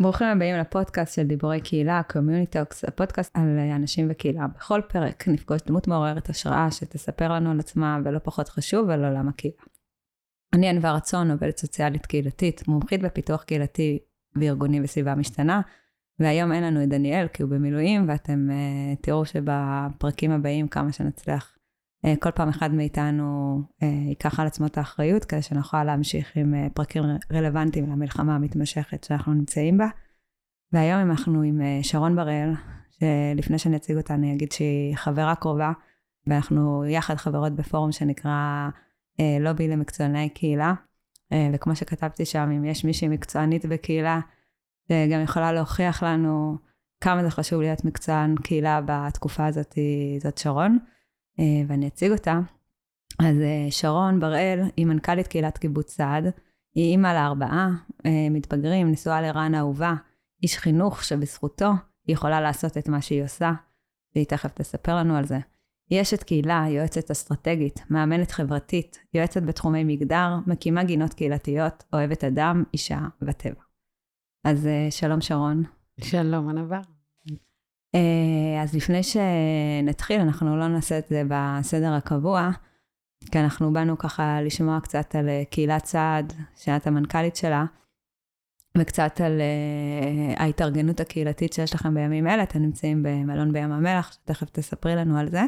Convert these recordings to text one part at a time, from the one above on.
ברוכים הבאים לפודקאסט של דיבורי קהילה, Talks, הפודקאסט על אנשים וקהילה. בכל פרק נפגוש דמות מעוררת השראה שתספר לנו על עצמה, ולא פחות חשוב, על עולם הקהילה. אני ענווה רצון, עובדת סוציאלית קהילתית, מומחית בפיתוח קהילתי וארגוני בסביבה משתנה, והיום אין לנו את דניאל כי הוא במילואים, ואתם uh, תראו שבפרקים הבאים, כמה שנצליח, uh, כל פעם אחד מאיתנו uh, ייקח על עצמו את האחריות, כדי שנוכל להמשיך עם uh, פרקים רלוונטיים למלחמה המתמשכת שאנחנו נמצאים בה. והיום אנחנו עם uh, שרון בראל, שלפני שאני אציג אותה אני אגיד שהיא חברה קרובה, ואנחנו יחד חברות בפורום שנקרא uh, לובי למקצועני קהילה. Uh, וכמו שכתבתי שם, אם יש מישהי מקצוענית בקהילה, שגם יכולה להוכיח לנו כמה זה חשוב להיות מקצוען קהילה בתקופה הזאת, זאת שרון. אה, ואני אציג אותה. אז אה, שרון בראל היא מנכ"לית קהילת קיבוץ סעד, היא אימא לארבעה אה, מתבגרים, נשואה לרן אהובה, איש חינוך שבזכותו היא יכולה לעשות את מה שהיא עושה, והיא תכף תספר לנו על זה. היא אשת קהילה, יועצת אסטרטגית, מאמנת חברתית, יועצת בתחומי מגדר, מקימה גינות קהילתיות, אוהבת אדם, אישה וטבע. אז שלום שרון. שלום ענבר. אה, אז לפני שנתחיל, אנחנו לא נעשה את זה בסדר הקבוע, כי אנחנו באנו ככה לשמוע קצת על אה, קהילת צעד, שאת המנכ"לית שלה, וקצת על uh, ההתארגנות הקהילתית שיש לכם בימים אלה. אתם נמצאים במלון בים המלח, שתכף תספרי לנו על זה.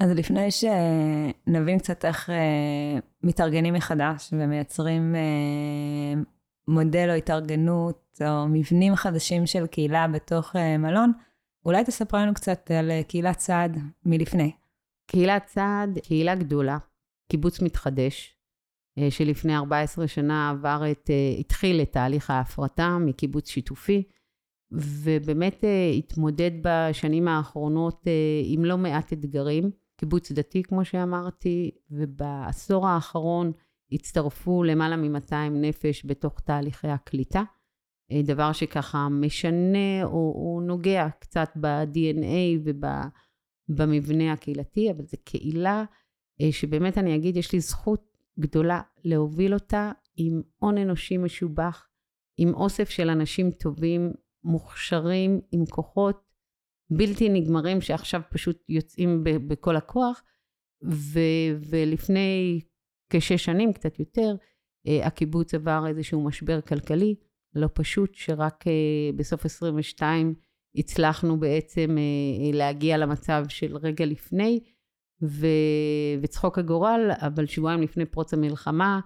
אז לפני שנבין קצת איך uh, מתארגנים מחדש ומייצרים uh, מודל או התארגנות או מבנים חדשים של קהילה בתוך uh, מלון, אולי תספר לנו קצת על אה, קהילת צעד מלפני. קהילת צעד, קהילה גדולה, קיבוץ מתחדש, אה, שלפני 14 שנה עבר את, אה, התחיל את תהליך ההפרטה מקיבוץ שיתופי, ובאמת התמודד בשנים האחרונות עם לא מעט אתגרים. קיבוץ דתי, כמו שאמרתי, ובעשור האחרון הצטרפו למעלה מ-200 נפש בתוך תהליכי הקליטה. אה, דבר שככה משנה או, או נוגע קצת ב-DNA ובמבנה הקהילתי, אבל זו קהילה אה, שבאמת אני אגיד, יש לי זכות גדולה להוביל אותה עם הון אנושי משובח, עם אוסף של אנשים טובים, מוכשרים, עם כוחות בלתי נגמרים שעכשיו פשוט יוצאים בכל הכוח. ו- ולפני כשש שנים, קצת יותר, אה, הקיבוץ עבר איזשהו משבר כלכלי. לא פשוט, שרק uh, בסוף 22 הצלחנו בעצם uh, להגיע למצב של רגע לפני, ו... וצחוק הגורל, אבל שבועיים לפני פרוץ המלחמה,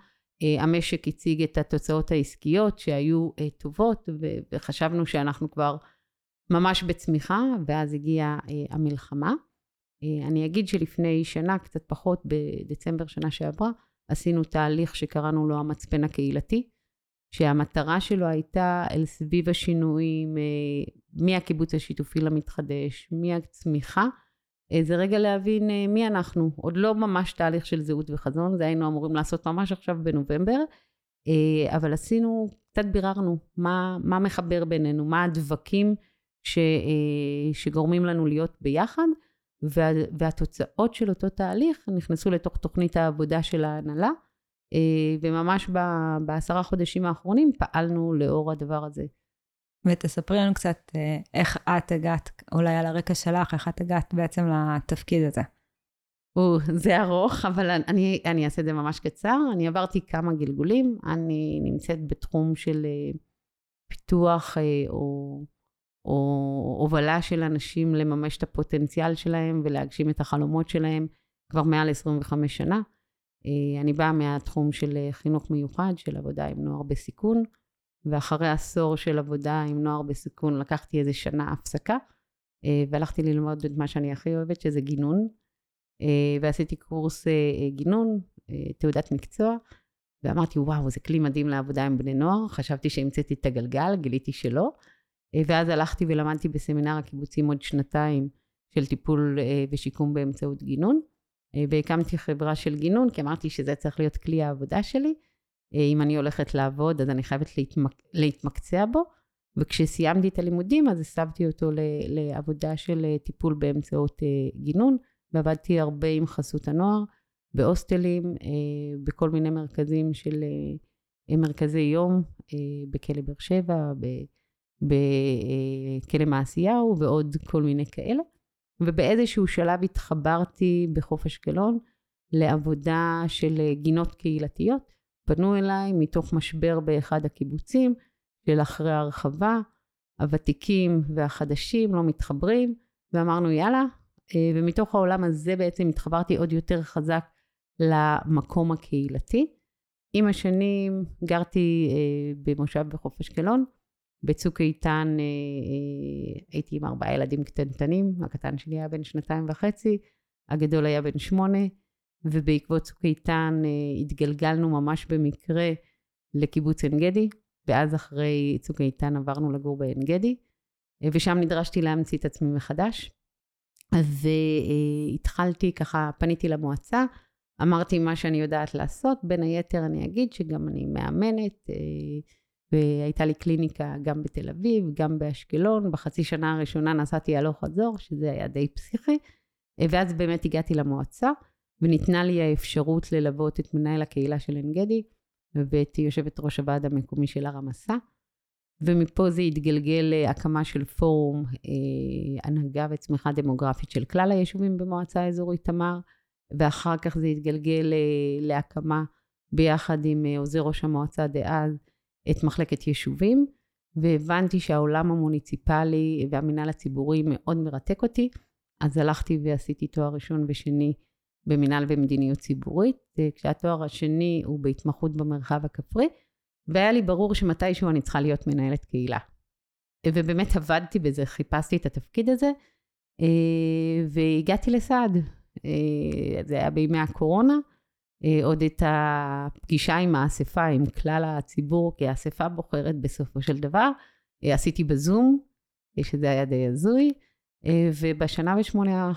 המשק הציג את התוצאות העסקיות שהיו טובות, ו... וחשבנו שאנחנו כבר ממש בצמיחה, ואז הגיעה uh, המלחמה. Uh, אני אגיד שלפני שנה, קצת פחות, בדצמבר שנה שעברה, עשינו תהליך שקראנו לו המצפן הקהילתי. שהמטרה שלו הייתה אל סביב השינויים אה, מהקיבוץ השיתופי למתחדש, מהצמיחה. אה, זה רגע להבין אה, מי אנחנו. עוד לא ממש תהליך של זהות וחזון, זה היינו אמורים לעשות ממש עכשיו בנובמבר, אבל עשינו, קצת ביררנו מה, מה מחבר בינינו, מה הדבקים ש, שגורמים לנו להיות ביחד, וה, והתוצאות של אותו תהליך נכנסו לתוך תוכנית העבודה של ההנהלה. אה, וממש בעשרה חודשים האחרונים פעלנו לאור הדבר הזה. ותספרי לנו קצת אה, איך את הגעת, אולי על הרקע שלך, איך את הגעת בעצם לתפקיד הזה. או, זה ארוך, אבל אני, אני אעשה את זה ממש קצר. אני עברתי כמה גלגולים. אני נמצאת בתחום של אה, פיתוח או, או הובלה של אנשים לממש את הפוטנציאל שלהם ולהגשים את החלומות שלהם כבר מעל 25 שנה. אה, אני באה מהתחום של אה, חינוך מיוחד, של עבודה עם נוער בסיכון, ואחרי עשור של עבודה עם נוער בסיכון לקחתי איזה שנה הפסקה, אה, והלכתי ללמוד את מה שאני הכי אוהבת, שזה גינון, ועשיתי קורס גינון, תעודת מקצוע, ואמרתי, וואו, זה כלי מדהים לעבודה עם בני נוער, חשבתי שהמצאתי את הגלגל, גיליתי שלא, ואז הלכתי ולמדתי בסמינר הקיבוצים עוד שנתיים של טיפול ושיקום באמצעות גינון. אה, והקמתי חברה של גינון, כי אמרתי שזה צריך להיות כלי העבודה שלי. אה, אם אני הולכת לעבוד, אז אני חייבת להתמק... להתמקצע בו. וכשסיימתי את הלימודים אז הסבתי אותו לעבודה של טיפול באמצעות גינון, ועבדתי הרבה עם חסות הנוער, בהוסטלים, בכל מיני מרכזים של מרכזי יום, בכלא באר שבע, בכלא מעשיהו ועוד כל מיני כאלה. ובאיזשהו שלב התחברתי בחוף אשקלון לעבודה של גינות קהילתיות. פנו אליי מתוך משבר באחד הקיבוצים של אחרי הרחבה, הוותיקים והחדשים לא מתחברים, ואמרנו יאללה, אה, ומתוך העולם הזה בעצם התחברתי עוד יותר חזק למקום הקהילתי. עם השנים גרתי אה, במושב בחוף אשקלון, בצוק איתן אה, אה, הייתי עם ארבעה ילדים קטנטנים, הקטן שלי היה בן שנתיים וחצי, הגדול היה בן שמונה, ובעקבות צוק איתן אה, התגלגלנו ממש במקרה לקיבוץ עין גדי, ואז אחרי צוק איתן עברנו לגור בעין גדי, ושם נדרשתי להמציא את עצמי מחדש. אז התחלתי ככה, פניתי למועצה, אמרתי מה שאני יודעת לעשות, בין היתר אני אגיד שגם אני מאמנת, והייתה לי קליניקה גם בתל אביב, גם באשקלון. בחצי שנה הראשונה נסעתי הלוך חזור, שזה היה די פסיכי. ואז באמת הגעתי למועצה, וניתנה לי האפשרות ללוות את מנהל הקהילה של עין גדי, ואת יושבת ראש הוועד המקומי של הר המסע. ומפה זה התגלגל להקמה של פורום אה, הנהגה וצמיחה דמוגרפית של כלל היישובים במועצה האזורית תמר, ואחר כך זה התגלגל אה, להקמה ביחד עם אה, עוזר ראש המועצה דאז, את מחלקת יישובים, והבנתי שהעולם המוניציפלי והמינהל הציבורי מאוד מרתק אותי, אז הלכתי ועשיתי תואר ראשון ושני במינהל ומדיניות ציבורית, כשהתואר השני הוא בהתמחות במרחב הכפרי, והיה לי ברור שמתישהו אני צריכה להיות מנהלת קהילה. ובאמת עבדתי בזה, חיפשתי את התפקיד הזה, אה, והגעתי לסעד. אה, זה היה בימי הקורונה, אה, עוד את הפגישה עם האספה, עם כלל הציבור, כי האספה בוחרת בסופו של דבר. אה, עשיתי בזום, אה, שזה היה די הזוי, ובשנה ושמונה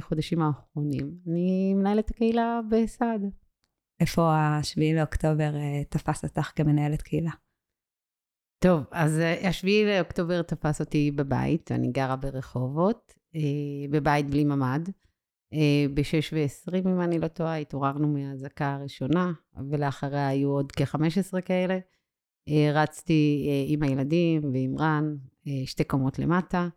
חודשים האחרונים אני מנהלת הקהילה בסעד. איפה השביעי לאוקטובר תפס אותך כמנהלת קהילה? טוב, אז השביעי לאוקטובר תפס אותי בבית, אני גרה ברחובות, בבית בלי ממ"ד. אה, ב-6 ו-20, אם אני לא טועה, התעוררנו מהאזעקה הראשונה, ולאחריה היו עוד כ-15 כאלה. אה, רצתי אה, עם הילדים ועם רן שתי קומות למטה,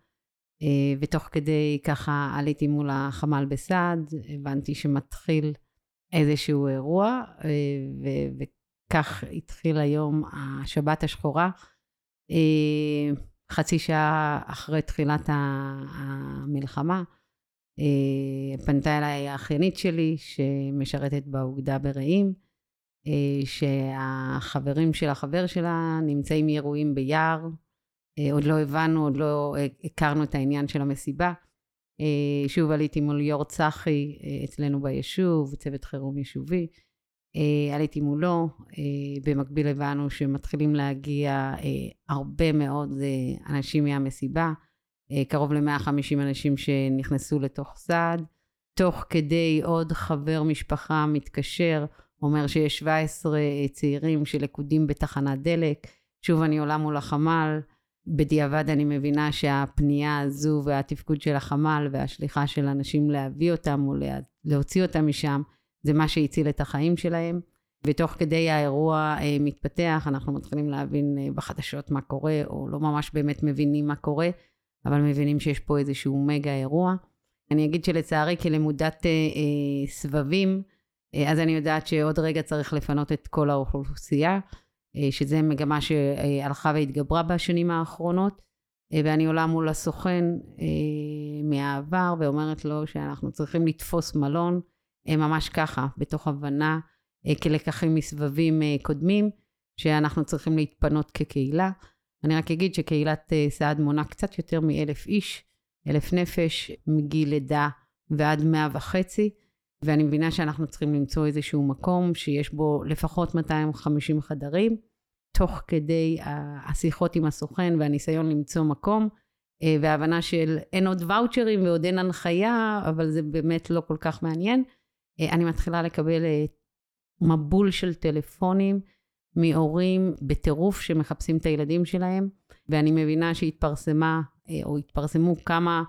ותוך כדי ככה עליתי מול החמ"ל בסעד, הבנתי שמתחיל איזשהו אירוע, וכך התחיל היום השבת השחורה. חצי שעה אחרי תחילת המלחמה, פנתה אליי האחיינית שלי, שמשרתת באוגדה ברעים, אה, שהחברים של החבר שלה נמצאים אירועים ביער, אה, עוד לא הבנו, עוד לא הכרנו את העניין של המסיבה. שוב עליתי מול ליאור צחי אצלנו ביישוב, צוות חירום יישובי. עליתי מולו, במקביל הבנו שמתחילים להגיע הרבה מאוד אנשים מהמסיבה. אה, קרוב ל-150 אנשים שנכנסו לתוך סעד. תוך כדי עוד חבר משפחה מתקשר, אומר שיש 17 צעירים שלכודים בתחנת דלק. שוב אני עולה מול החמ"ל, בדיעבד אני מבינה שהפנייה הזו והתפקוד של החמ"ל והשליחה של אנשים להביא אותם או להוציא אותם משם, זה מה שהציל את החיים שלהם. ותוך כדי האירוע אה, מתפתח, אנחנו מתחילים להבין אה, בחדשות מה קורה, או לא ממש באמת מבינים מה קורה. אבל מבינים שיש פה איזשהו מגה אירוע. אני אגיד שלצערי כלמודת אה, אה, סבבים, אה, אז אני יודעת שעוד רגע צריך לפנות את כל האוכלוסייה, אה, שזה מגמה שהלכה והתגברה בשנים האחרונות, אה, ואני עולה מול הסוכן אה, מהעבר ואומרת לו שאנחנו צריכים לתפוס מלון, אה, ממש ככה, בתוך הבנה אה, כלקחים מסבבים אה, קודמים, שאנחנו צריכים להתפנות כקהילה. אני רק אגיד שקהילת אה, סעד מונה קצת יותר מאלף איש, אלף נפש, מגיל לידה ועד מאה וחצי, ואני מבינה שאנחנו צריכים למצוא איזשהו מקום שיש בו לפחות 250 חדרים, תוך כדי השיחות עם הסוכן והניסיון למצוא מקום, אה, וההבנה של אין עוד ואוצ'רים ועוד אין הנחיה, אבל זה באמת לא כל כך מעניין. אה, אני מתחילה לקבל מבול של טלפונים מהורים בטירוף שמחפשים את הילדים שלהם, ואני מבינה שהתפרסמה, אה, או התפרסמו כמה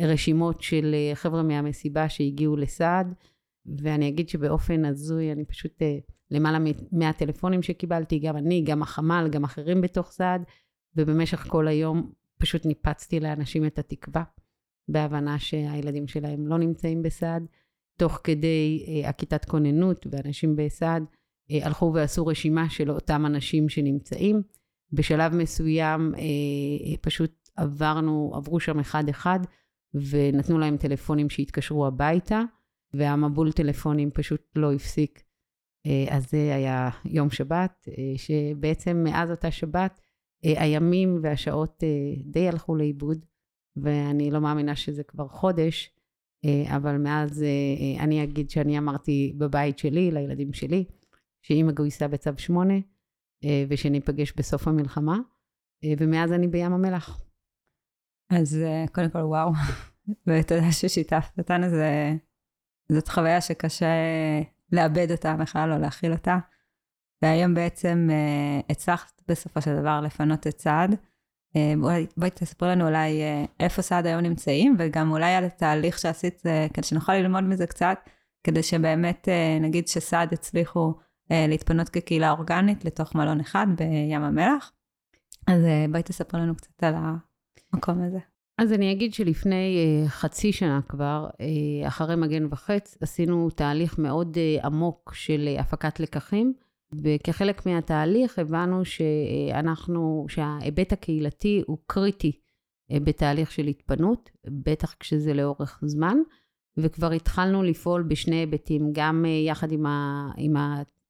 רשימות של אה, חבר'ה מהמסיבה שהגיעו לסעד, ואני אגיד שבאופן הזוי, אני פשוט, אה, למעלה מהטלפונים שקיבלתי, גם אני, גם החמ"ל, גם אחרים בתוך סעד, ובמשך כל היום פשוט ניפצתי לאנשים את התקווה, בהבנה שהילדים שלהם לא נמצאים בסעד. תוך כדי הכיתת כוננות ואנשים בסעד, הלכו ועשו רשימה של אותם אנשים שנמצאים. בשלב מסוים אה, פשוט עברנו, עברו שם אחד-אחד, ונתנו להם טלפונים שהתקשרו הביתה, והמבול טלפונים פשוט לא הפסיק. אז זה היה יום שבת, שבעצם מאז אותה שבת, הימים והשעות די הלכו לאיבוד, ואני לא מאמינה שזה כבר חודש, אה, אבל מאז אה, אני אגיד שאני אמרתי בבית שלי, לילדים שלי, שאימא גויסה בצו 8, אה, ושניפגש בסוף המלחמה, ומאז אני בים המלח. אז קודם כל, וואו, ותודה ששיתפת אותנו, זה, זאת חוויה שקשה לאבד אותה בכלל, או להכיל אותה. והיום בעצם הצלחת בסופו של דבר לפנות את צעד. אה, בואי תספרי לנו אולי אה, איפה סעד היום נמצאים, וגם אולי על התהליך שעשית, אה, כדי שנוכל ללמוד מזה קצת, כדי שבאמת נגיד שסעד הצליחו להתפנות כקהילה אורגנית לתוך מלון אחד בים המלח. אז בואי תספרי לנו קצת על המקום הזה. אז אני אגיד שלפני חצי שנה כבר, אחרי מגן וחץ, עשינו תהליך מאוד עמוק של הפקת לקחים. וכחלק מהתהליך הבנו שאנחנו, שההיבט הקהילתי הוא קריטי אה, בתהליך של התפנות, בטח כשזה לאורך זמן, וכבר התחלנו לפעול בשני היבטים, גם אה, יחד עם, ה, עם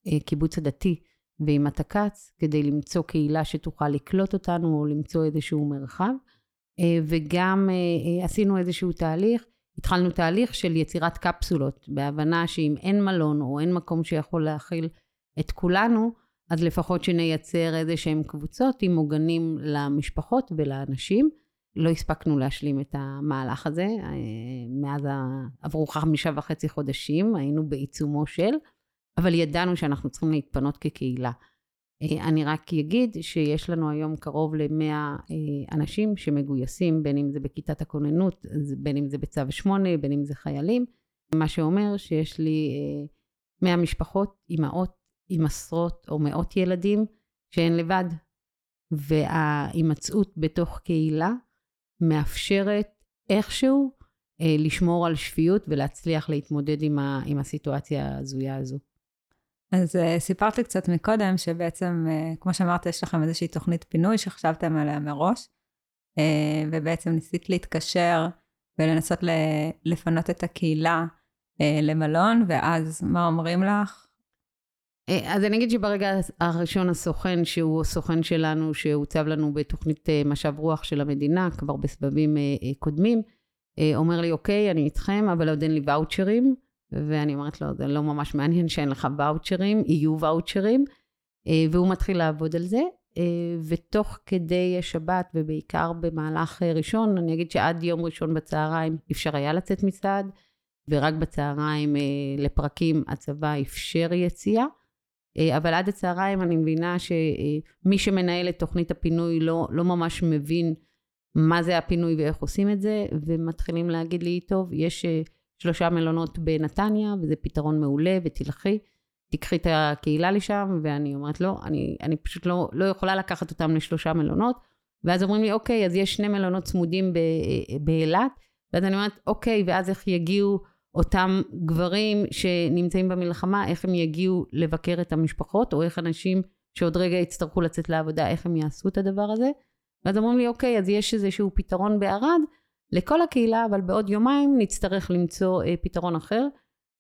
הקיבוץ הדתי ועם התק"צ, כדי למצוא קהילה שתוכל לקלוט אותנו או למצוא איזשהו מרחב, אה, וגם עשינו איזשהו תהליך, התחלנו תהליך של יצירת קפסולות, בהבנה שאם אין מלון או אין מקום שיכול להכיל את כולנו, אז לפחות שנייצר איזה שהם קבוצות עם עוגנים למשפחות ולאנשים. לא הספקנו להשלים את המהלך הזה, אה, מאז עברו חמישה וחצי חודשים, היינו בעיצומו של, אבל ידענו שאנחנו צריכים להתפנות כקהילה. אה, אני רק אגיד שיש לנו היום קרוב ל-100 אה, אנשים שמגויסים, בין אם זה בכיתת הכוננות, בין אם זה בצו 8, בין אם זה חיילים, מה שאומר שיש לי 100 משפחות, אימהות עם עשרות או מאות ילדים שהן לבד. וההימצאות בתוך קהילה מאפשרת איכשהו אה, לשמור על שפיות ולהצליח להתמודד עם הסיטואציה ההזויה הזו. אז uh, סיפרת לי קצת מקודם שבעצם, uh, כמו שאמרת, יש לכם איזושהי תוכנית פינוי שחשבתם עליה מראש, uh, ובעצם ניסית להתקשר ולנסות לפנות את הקהילה uh, למלון, ואז מה אומרים לך? אז אני אגיד שברגע הראשון הסוכן, שהוא הסוכן שלנו, שהוצב לנו בתוכנית משאב רוח של המדינה, כבר בסבבים קודמים, אומר לי, אוקיי, אני איתכם, אבל עוד אין לי ואוצ'רים. ואני אומרת לו, זה לא ממש מעניין שאין לך ואוצ'רים, יהיו ואוצ'רים. והוא מתחיל לעבוד על זה. ותוך כדי שבת, ובעיקר במהלך ראשון, אני אגיד שעד יום ראשון בצהריים אפשר היה לצאת מצעד, ורק בצהריים לפרקים הצבא אפשר יציאה. אה, אבל עד הצהריים אני מבינה שמי שמנהל את תוכנית הפינוי לא, לא ממש מבין מה זה הפינוי ואיך עושים את זה, ומתחילים להגיד לי, טוב, יש אה, שלושה מלונות בנתניה, וזה פתרון מעולה, ותלכי, תיקחי את הקהילה לשם, ואני אומרת, לא, אני, אני פשוט לא, לא יכולה לקחת אותם לשלושה מלונות. ואז אומרים לי, אוקיי, אז יש שני מלונות צמודים באילת, ואז אני אומרת, אוקיי, ואז איך יגיעו אותם גברים שנמצאים במלחמה, איך הם יגיעו לבקר את המשפחות, או איך אנשים שעוד רגע יצטרכו לצאת לעבודה, איך הם יעשו את הדבר הזה. ואז אומרים לי, אוקיי, אז יש איזשהו פתרון בערד לכל הקהילה, אבל בעוד יומיים נצטרך למצוא אה, פתרון אחר.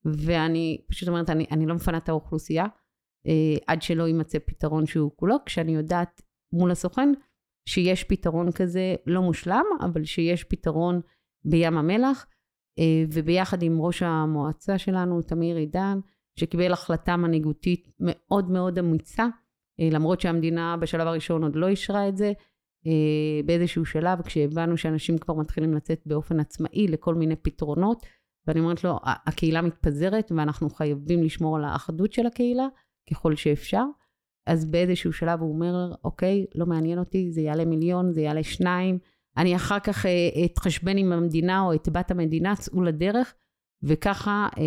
ואני פשוט אומרת, אני, אני לא מפנה את האוכלוסייה אה, עד שלא יימצא פתרון שהוא כולו, כשאני יודעת מול הסוכן שיש פתרון כזה לא מושלם, אבל שיש פתרון בים המלח. אה, וביחד עם ראש המועצה שלנו, תמיר עידן, שקיבל החלטה מנהיגותית מאוד מאוד אמיצה, אה, למרות שהמדינה בשלב הראשון עוד לא אישרה את זה, באיזשהו שלב, כשהבנו שאנשים כבר מתחילים לצאת באופן עצמאי לכל מיני פתרונות, ואני אומרת לו, הקהילה מתפזרת ואנחנו חייבים לשמור על האחדות של הקהילה ככל שאפשר. אז באיזשהו שלב הוא אומר, אוקיי, לא מעניין אותי, זה יעלה מיליון, זה יעלה שניים, אני אחר כך אה, אתחשבן עם המדינה או את בת המדינה, צאו לדרך, וככה אה,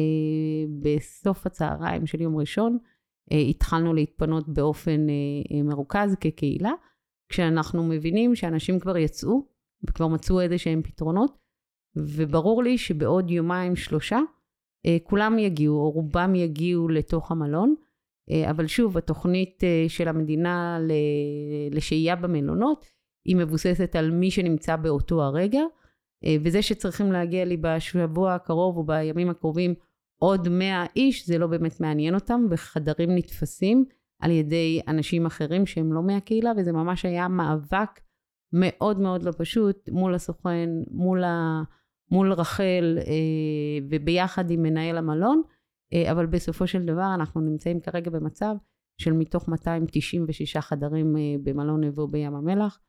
בסוף הצהריים של יום ראשון אה, התחלנו להתפנות באופן אה, אה, מרוכז כקהילה, כשאנחנו מבינים שאנשים כבר יצאו וכבר מצאו איזה שהם פתרונות, וברור לי שבעוד יומיים שלושה אה, כולם יגיעו, או רובם יגיעו לתוך המלון. אה, אבל שוב, התוכנית אה, של המדינה לשהייה במלונות היא מבוססת על מי שנמצא באותו הרגע, וזה שצריכים להגיע לי בשבוע הקרוב או בימים הקרובים עוד 100 איש, זה לא באמת מעניין אותם, וחדרים נתפסים על ידי אנשים אחרים שהם לא מהקהילה, וזה ממש היה מאבק מאוד מאוד לא פשוט מול הסוכן, מול ה... מול רחל אה, וביחד עם מנהל המלון, אה, אבל בסופו של דבר אנחנו נמצאים כרגע במצב של מתוך 296 חדרים אה, במלון נבו בים המלח,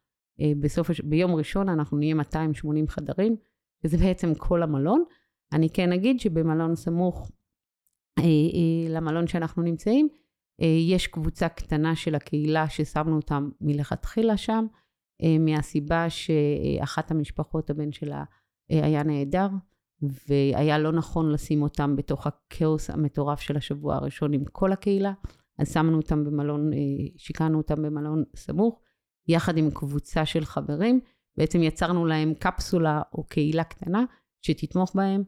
אה, בסוף, ביום ראשון אנחנו נהיה 280 חדרים, וזה בעצם כל המלון. אני כן אגיד שבמלון סמוך אה, אה, למלון שאנחנו נמצאים, יש קבוצה קטנה של הקהילה ששמנו אותם מלכתחילה שם, אה, מהסיבה שאחת המשפחות, הבן שלה, אה, היה נהדר, והיה לא נכון לשים אותם בתוך הכאוס המטורף של השבוע הראשון עם כל הקהילה, אז שמנו אותם במלון, אה, שיקענו אותם במלון סמוך, יחד עם קבוצה של חברים, בעצם יצרנו להם קפסולה או קהילה קטנה שתתמוך בהם.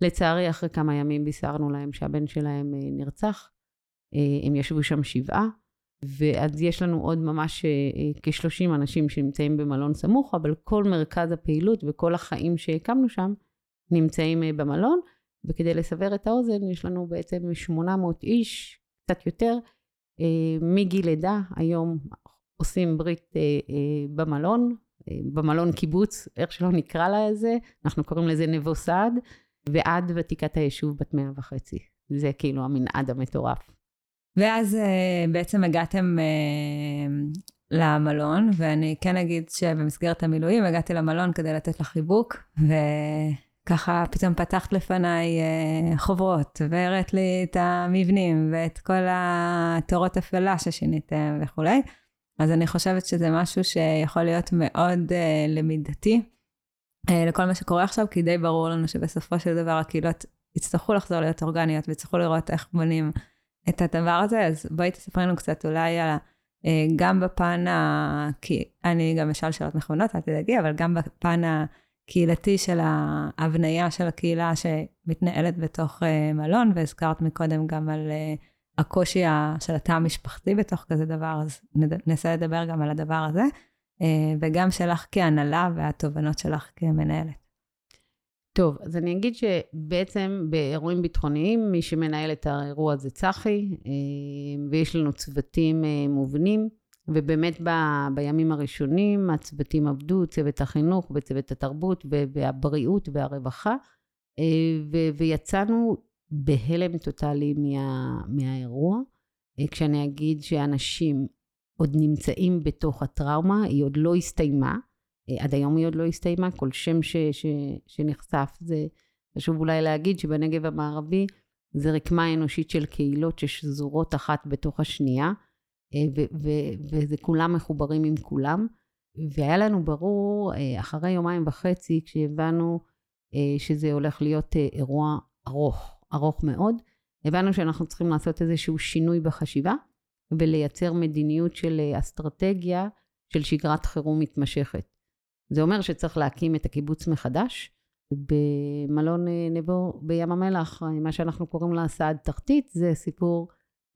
לצערי, אחרי כמה ימים בישרנו להם שהבן שלהם אה, נרצח. הם ישבו שם שבעה, ואז יש לנו עוד ממש אה, אה, כ-30 אנשים שנמצאים במלון סמוך, אבל כל מרכז הפעילות וכל החיים שהקמנו שם נמצאים אה, במלון, וכדי לסבר את האוזן, יש לנו בעצם 800 איש, קצת יותר, מגיל לידה, היום עושים ברית במלון, במלון קיבוץ, איך שלא נקרא לזה, אנחנו קוראים לזה נבו סעד, ועד ותיקת היישוב בת מאה וחצי. זה כאילו המנעד המטורף. ואז uh, בעצם הגעתם uh, למלון, ואני כן אגיד שבמסגרת המילואים הגעתי למלון כדי לתת לך חיבוק, וככה פתאום פתחת לפניי uh, חוברות, והראית לי את המבנים ואת כל התורות אפלה ששיניתם וכולי. אז אני חושבת שזה משהו שיכול להיות מאוד למידתי לכל מה שקורה עכשיו, כי די ברור לנו שבסופו של דבר הקהילות יצטרכו לחזור להיות אורגניות ויצטרכו לראות איך בונים את הדבר הזה, אז בואי תספרי לנו קצת אולי על, אה, גם בפן ה... כי אני גם אשאל שאלות מכוונות, אל תדאגי, אבל גם בפן הקהילתי של ההבניה של הקהילה שמתנהלת בתוך אה, מלון, והזכרת מקודם גם על אה, הקושי של התא המשפחתי בתוך כזה דבר, אז ננסה לדבר גם על הדבר הזה, וגם שלך כהנהלה והתובנות שלך כמנהלת. טוב, אז אני אגיד שבעצם באירועים ביטחוניים, מי שמנהל את האירוע זה צחי, אה, ויש לנו צוותים אה, מובנים, ובאמת ב, בימים הראשונים הצוותים עבדו, צוות החינוך וצוות התרבות והבריאות והרווחה, אה, ו, ויצאנו בהלם טוטאלי מה, מהאירוע. כשאני אגיד שאנשים עוד נמצאים בתוך הטראומה, היא עוד לא הסתיימה. אה, עד היום היא עוד לא הסתיימה, כל שם ש, ש, שנחשף זה חשוב אולי להגיד שבנגב המערבי זה רקמה אנושית של קהילות ששזורות אחת בתוך השנייה, אה, ו, ו, וזה כולם מחוברים עם כולם. והיה לנו ברור אה, אחרי יומיים וחצי כשהבנו שזה הולך להיות אירוע ארוך, ארוך מאוד, הבנו שאנחנו צריכים לעשות איזשהו שינוי בחשיבה ולייצר מדיניות של אסטרטגיה של שגרת חירום מתמשכת. זה אומר שצריך להקים את הקיבוץ מחדש. במלון אה, נבו בים המלח, מה שאנחנו קוראים לה סעד תחתית, זה סיפור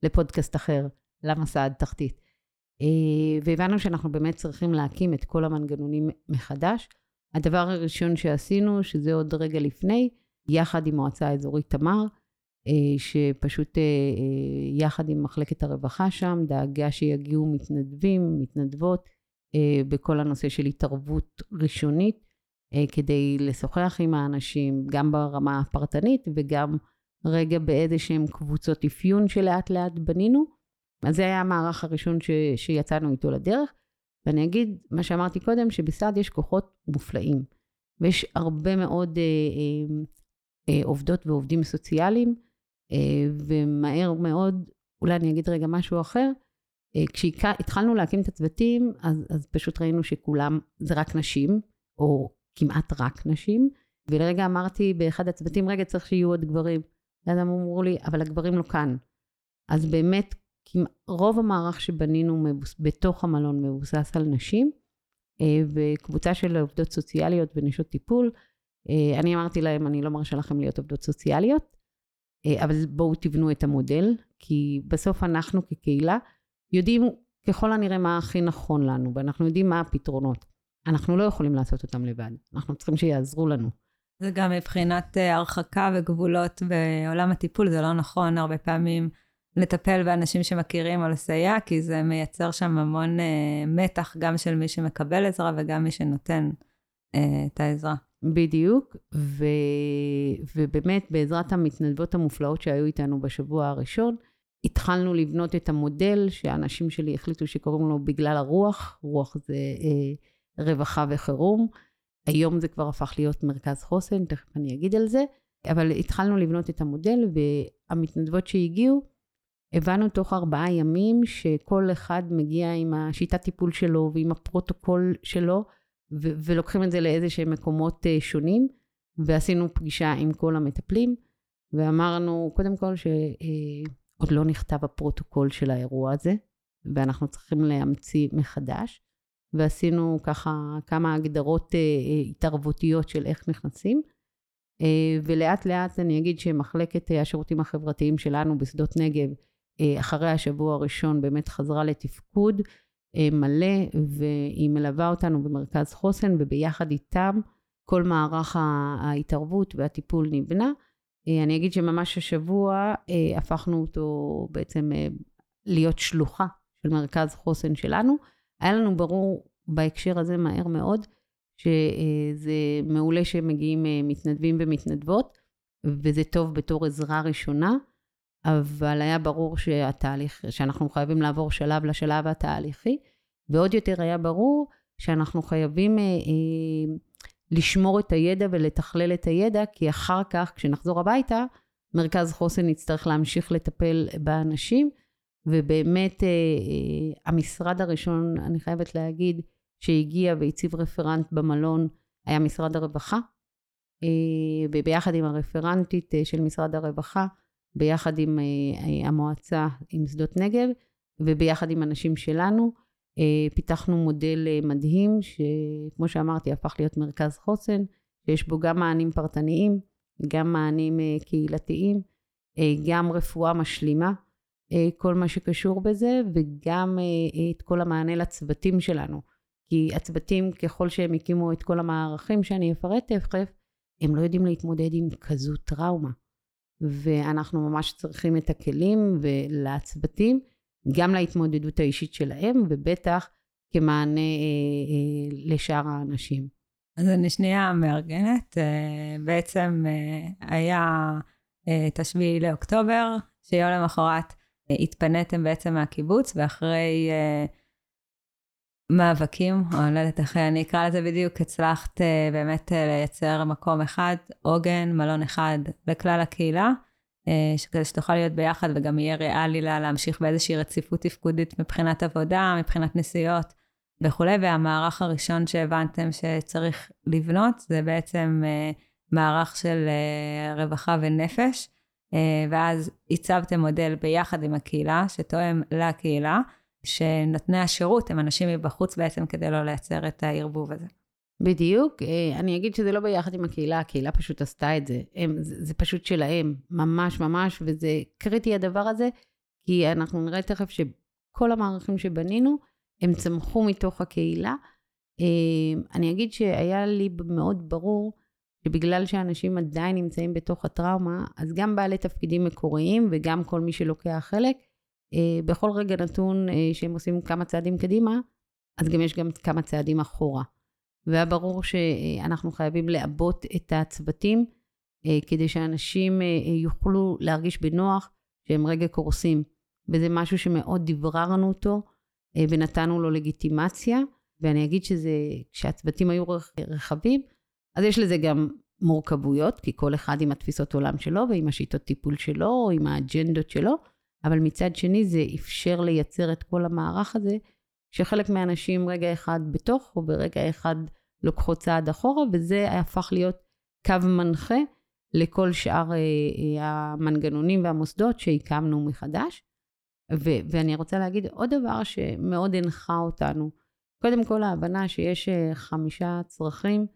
לפודקאסט אחר, למה סעד תחתית. אה, והבנו שאנחנו באמת צריכים להקים את כל המנגנונים מחדש. הדבר הראשון שעשינו, שזה עוד רגע לפני, יחד עם מועצה אזורית תמר, אה, שפשוט יחד עם מחלקת הרווחה שם, דאגה שיגיעו מתנדבים, מתנדבות, בכל הנושא של התערבות ראשונית, אה, כדי לשוחח עם האנשים, גם ברמה הפרטנית וגם רגע באיזה שהם קבוצות אפיון שלאט לאט בנינו. אז זה היה המערך הראשון ש, שיצאנו איתו לדרך. ואני אגיד, מה שאמרתי קודם, שבסעד יש כוחות מופלאים. ויש הרבה מאוד אה, אה, אה, עובדות ועובדים סוציאליים, אה, ומהר מאוד, אולי אני אגיד רגע משהו אחר, כשהתחלנו להקים את הצוותים, אז, אז פשוט ראינו שכולם, זה רק נשים, או כמעט רק נשים, ולרגע אמרתי באחד הצוותים, רגע, צריך שיהיו עוד גברים. ואז הם אמרו לי, אבל הגברים לא כאן. אז באמת, רוב המערך שבנינו בתוך המלון מבוסס על נשים, אה, וקבוצה של עובדות סוציאליות ונשות טיפול. אה, אני אמרתי להם, אני לא מרשה לכם להיות עובדות סוציאליות, אה, אבל בואו תבנו את המודל, כי בסוף אנחנו כקהילה יודעים ככל הנראה מה הכי נכון לנו, ואנחנו יודעים מה הפתרונות. אנחנו לא יכולים לעשות אותם לבד, אנחנו צריכים שיעזרו לנו. זה גם מבחינת הרחקה וגבולות בעולם הטיפול, זה לא נכון הרבה פעמים לטפל באנשים שמכירים או לסייע, כי זה מייצר שם המון uh, מתח גם של מי שמקבל עזרה וגם מי שנותן uh, את העזרה. בדיוק, ו... ובאמת בעזרת המתנדבות המופלאות שהיו איתנו בשבוע הראשון, התחלנו לבנות את המודל שהאנשים שלי החליטו שקוראים לו בגלל הרוח, רוח זה אה, רווחה וחירום. היום זה כבר הפך להיות מרכז חוסן, תכף אני אגיד על זה, אבל התחלנו לבנות את המודל והמתנדבות שהגיעו, הבנו תוך ארבעה ימים שכל אחד מגיע עם השיטת טיפול שלו ועם הפרוטוקול שלו, ו- ולוקחים את זה לאיזה שהם מקומות אה, שונים, ועשינו פגישה עם כל המטפלים, ואמרנו קודם כל שעוד אה, לא נכתב הפרוטוקול של האירוע הזה, ואנחנו צריכים להמציא מחדש, ועשינו ככה כמה הגדרות אה, התערבותיות של איך נכנסים. Uh, ולאט לאט אני אגיד שמחלקת uh, השירותים החברתיים שלנו בשדות נגב אה, אחרי השבוע הראשון באמת חזרה לתפקוד אה, מלא, והיא מלווה אותנו במרכז חוסן, וביחד איתם כל מערך ההתערבות והטיפול נבנה. אה, אני אגיד שממש השבוע הפכנו אותו בעצם להיות שלוחה של מרכז חוסן שלנו. היה לנו ברור בהקשר הזה מהר מאוד, שזה מעולה שמגיעים מתנדבים ומתנדבות, וזה טוב בתור עזרה ראשונה. אבל היה ברור שהתהליך, שאנחנו חייבים לעבור שלב לשלב התהליכי, ועוד יותר היה ברור שאנחנו חייבים אה, אה, לשמור את הידע ולתכלל את הידע, כי אחר כך, כשנחזור הביתה, מרכז חוסן יצטרך להמשיך לטפל באנשים, ובאמת אה, אה, המשרד הראשון, אני חייבת להגיד, שהגיע והציב רפרנט במלון, היה משרד הרווחה, אה, וביחד עם הרפרנטית אה, של משרד הרווחה, ביחד עם אה, אה, המועצה עם שדות נגב וביחד עם אנשים שלנו. אה, פיתחנו מודל מדהים שכמו שאמרתי הפך להיות מרכז חוסן, שיש בו גם מענים פרטניים, גם מענים קהילתיים, גם רפואה משלימה, כל מה שקשור בזה, וגם את כל המענה לצוותים שלנו. כי הצוותים, ככל שהם הקימו את כל המערכים שאני אפרט תכף, הם לא יודעים להתמודד עם כזו טראומה. ואנחנו ממש צריכים את הכלים ולצוותים, גם להתמודדות האישית שלהם, ובטח כמענה אה, אה, לשאר האנשים. אז אני שנייה מארגנת. אה, בעצם אה, היה אה, את השביעי לאוקטובר, שיום למחרת אה, התפניתם בעצם מהקיבוץ, ואחרי אה, מאבקים, או אני לא יודעת איך אני אקרא לזה בדיוק, הצלחת uh, באמת uh, לייצר מקום אחד, עוגן, מלון אחד לכלל הקהילה, uh, שכזה שתוכל להיות ביחד וגם יהיה ריאלי לה להמשיך באיזושהי רציפות תפקודית מבחינת עבודה, מבחינת נסיעות וכולי, והמערך הראשון שהבנתם שצריך לבנות זה בעצם uh, מערך של uh, רווחה ונפש, ואז הצבתם מודל ביחד עם הקהילה, שתואם לקהילה. שנותני השירות הם אנשים מבחוץ בעצם כדי לא לייצר את הערבוב הזה. בדיוק, אה, אני אגיד שזה לא ביחד עם הקהילה, הקהילה פשוט עשתה את זה. הם, זה, זה פשוט שלהם, ממש ממש, וזה קריטי הדבר הזה, כי אנחנו נראה תכף שכל המערכים שבנינו, הם צמחו מתוך הקהילה. אה, אני אגיד שהיה לי מאוד ברור שבגלל שאנשים עדיין נמצאים בתוך הטראומה, אז גם בעלי תפקידים מקוריים וגם כל מי שלוקח חלק, אה, בכל רגע נתון שהם עושים כמה צעדים קדימה, אז גם יש גם כמה צעדים אחורה. והיה ברור שאנחנו חייבים לעבות את הצוותים אה, כדי שאנשים יוכלו להרגיש בנוח שהם רגע קורסים. וזה משהו שמאוד דבררנו אותו ונתנו לו לגיטימציה. ואני אגיד שזה, כשהצוותים היו רחבים, אז יש לזה גם מורכבויות, כי כל אחד עם התפיסות עולם שלו ועם השיטות טיפול שלו, או עם האג'נדות שלו, אבל מצד שני זה אפשר לייצר את כל המערך הזה, שחלק מהאנשים רגע אחד בתוך, או ברגע אחד לוקחות צעד אחורה, וזה הפך להיות קו מנחה לכל שאר אה, אה, המנגנונים והמוסדות שהקמנו מחדש. ו- ואני רוצה להגיד עוד דבר שמאוד הנחה אותנו. קודם כל ההבנה שיש אה, חמישה צרכים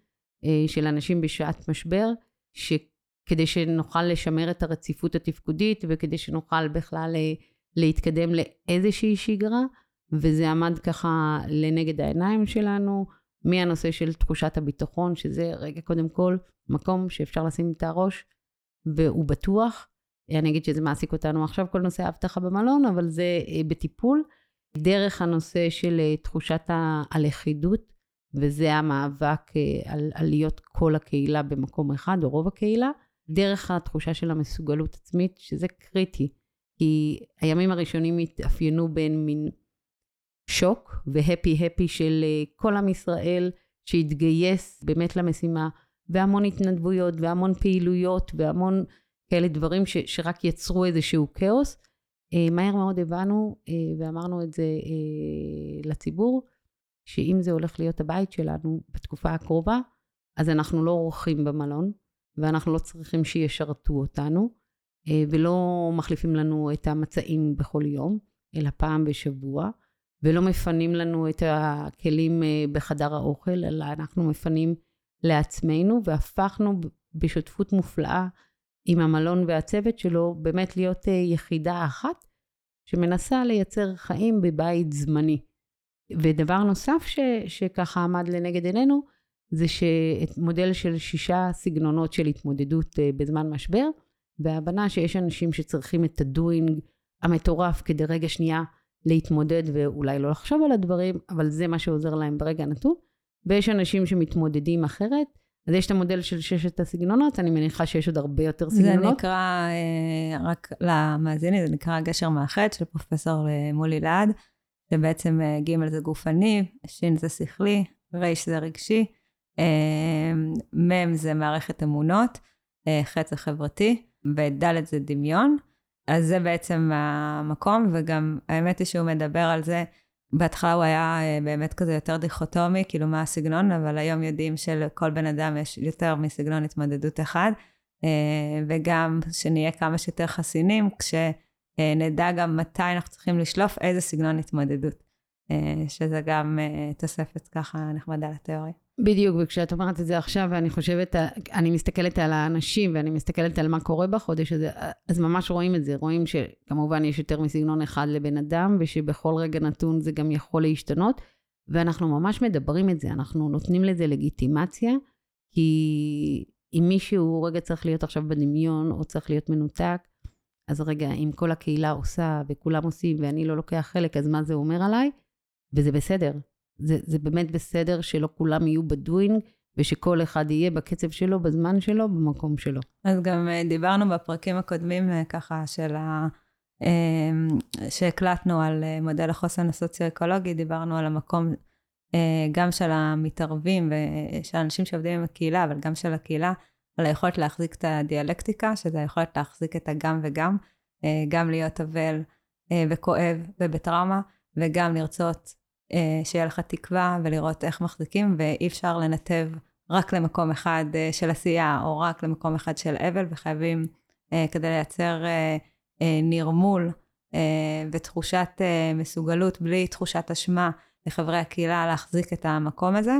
של אנשים בשעת משבר, שכדי שנוכל לשמר את הרציפות התפקודית וכדי שנוכל בכלל להתקדם לאיזושהי שגרה, וזה עמד ככה לנגד העיניים שלנו, מהנושא של תחושת הביטחון, שזה רגע קודם כל מקום שאפשר לשים את הראש והוא בטוח. אני אגיד שזה מעסיק אותנו עכשיו כל נושא האבטחה במלון, אבל זה אה, בטיפול. דרך הנושא של אה, תחושת הלכידות, וזה המאבק אה, על, על להיות כל הקהילה במקום אחד, או רוב הקהילה, דרך התחושה של המסוגלות עצמית, שזה קריטי. כי הימים הראשונים התאפיינו בין מין שוק והפי-הפי של כל עם ישראל שהתגייס באמת למשימה, והמון התנדבויות והמון פעילויות והמון כאלה דברים ש, שרק יצרו איזשהו כאוס. אה, מהר מאוד הבנו אה, ואמרנו את זה אה, לציבור, שאם זה הולך להיות הבית שלנו בתקופה הקרובה, אז אנחנו לא אורחים במלון, ואנחנו לא צריכים שישרתו אותנו, ולא מחליפים לנו את המצעים בכל יום, אלא פעם בשבוע, ולא מפנים לנו את הכלים בחדר האוכל, אלא אנחנו מפנים לעצמנו, והפכנו בשותפות מופלאה עם המלון והצוות שלו, באמת להיות אה, יחידה אחת שמנסה לייצר חיים בבית זמני. ודבר נוסף ש, שככה עמד לנגד עינינו, זה שמודל של שישה סגנונות של התמודדות אה, בזמן משבר, והבנה שיש אנשים שצריכים את הדוינג המטורף כדי רגע שנייה להתמודד ואולי לא לחשוב על הדברים, אבל זה מה שעוזר להם ברגע הנתון. ויש אנשים שמתמודדים אחרת. אז יש את המודל של ששת הסגנונות, אני מניחה שיש עוד הרבה יותר סגנונות. זה נקרא, אה, רק למאזינים, זה נקרא גשר מאחד של פרופסור אה, מולי לעד, שבעצם אה, ג' זה גופני, ש' זה שכלי, ר' זה רגשי, מ' זה מערכת אמונות, ח' זה חברתי, וד' זה דמיון. אז זה בעצם המקום, וגם האמת היא שהוא מדבר על זה בהתחלה הוא היה אה, באמת כזה יותר דיכוטומי, כאילו מה הסגנון, אבל היום יודעים שלכל בן אדם יש יותר מסגנון התמודדות אחד, אה, וגם שנהיה כמה שיותר חסינים, כשנדע גם מתי אנחנו צריכים לשלוף איזה סגנון התמודדות, אה, שזה גם תוספת ככה נחמדה לתיאוריה. בדיוק, וכשאת אומרת את זה עכשיו, ואני חושבת, אני מסתכלת על האנשים, ואני מסתכלת על מה קורה בחודש הזה, אז ממש רואים את זה. רואים שכמובן יש יותר מסגנון אחד לבן אדם, ושבכל רגע נתון זה גם יכול להשתנות, ואנחנו ממש מדברים את זה, אנחנו נותנים לזה לגיטימציה, כי אם מישהו רגע צריך להיות עכשיו בדמיון, או צריך להיות מנותק, אז רגע, אם כל הקהילה עושה, וכולם עושים, ואני לא לוקח חלק, אז מה זה אומר עליי? וזה בסדר. זה, זה באמת בסדר שלא כולם יהיו בדואינג, ושכל אחד יהיה בקצב שלו, בזמן שלו, במקום שלו. אז גם אה, דיברנו בפרקים הקודמים אה, ככה של ה... אה, שהקלטנו על מודל החוסן הסוציו-אקולוגי, דיברנו על המקום גם של המתערבים ושל אנשים שעובדים עם הקהילה, אבל גם של הקהילה, על היכולת להחזיק את הדיאלקטיקה, שזה היכולת להחזיק את הגם וגם, גם להיות אבל וכואב ובטראומה, וגם לרצות שיהיה לך תקווה ולראות איך מחזיקים, ואי אפשר לנתב רק למקום אחד אה, של עשייה, או רק למקום אחד של אבל, וחייבים, אה, כדי לייצר נרמול ותחושת מסוגלות, בלי תחושת אשמה לחברי הקהילה, להחזיק את המקום הזה.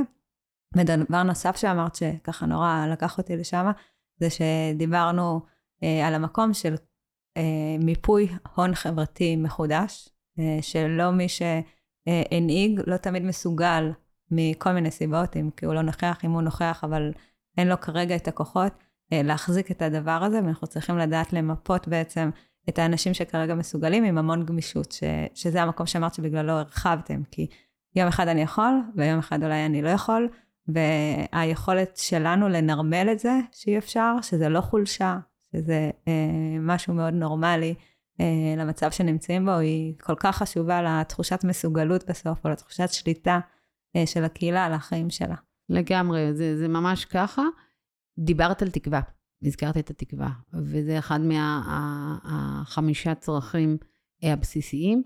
ודבר נוסף שאמרת, שככה נורא לקח אותי לשם, זה שדיברנו על המקום של מיפוי הון חברתי מחודש, שלא מי ש... אה, הנהיג לא תמיד מסוגל מכל מיני סיבות, אם כי הוא לא נוכח, אם הוא נוכח, אבל אין לו כרגע את הכוחות אה, להחזיק את הדבר הזה, ואנחנו צריכים לדעת למפות בעצם את האנשים שכרגע מסוגלים עם המון גמישות, ש, שזה המקום שאמרת שבגללו הרחבתם, כי יום אחד אני יכול, ויום אחד אולי אני לא יכול, והיכולת שלנו לנרמל את זה, שאי אפשר, שזה לא חולשה, שזה אה, משהו מאוד נורמלי, למצב שנמצאים בו, היא כל כך חשובה לתחושת מסוגלות בסוף, או לתחושת שליטה אה, של הקהילה על החיים שלה. לגמרי, זה, זה ממש ככה. דיברת על תקווה, הזכרת את התקווה, וזה אחד מהחמישה צרכים הבסיסיים.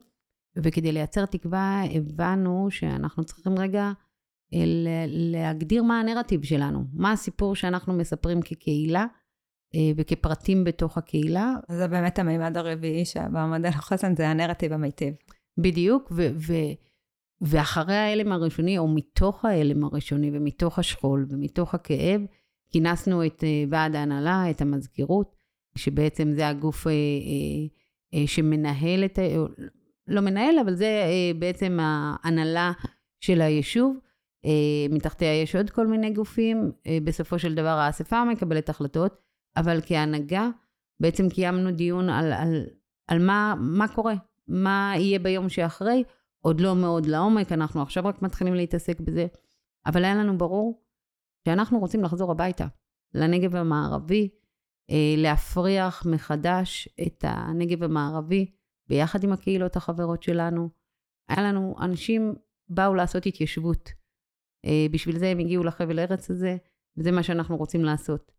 וכדי לייצר תקווה הבנו שאנחנו צריכים רגע להגדיר מה הנרטיב שלנו, מה הסיפור שאנחנו מספרים כקהילה וכפרטים בתוך הקהילה. זה באמת המימד הרביעי שבמודל החוסן זה הנרטיב המיטיב. בדיוק, ו- ו- ואחרי ההלם הראשוני, או מתוך ההלם הראשוני ומתוך השכול ומתוך הכאב, כינסנו את אה, ועד ההנהלה, את המזכירות, שבעצם זה הגוף אה, אה, שמנהל את, ה... לא מנהל, אבל זה בעצם ההנהלה של היישוב. מתחתיה יש עוד כל מיני גופים, בסופו של דבר האספה מקבלת החלטות, אבל כהנהגה בעצם קיימנו דיון על, על, על מה, מה קורה, מה יהיה ביום שאחרי, עוד לא מאוד לעומק, אנחנו עכשיו רק מתחילים להתעסק בזה, אבל היה לנו ברור שאנחנו רוצים לחזור הביתה, לנגב המערבי, אה, להפריח מחדש את הנגב המערבי ביחד עם הקהילות החברות שלנו. היה לנו, אנשים באו לעשות התיישבות. אה, בשביל זה הם הגיעו לחבל ארץ הזה, וזה מה שאנחנו רוצים לעשות.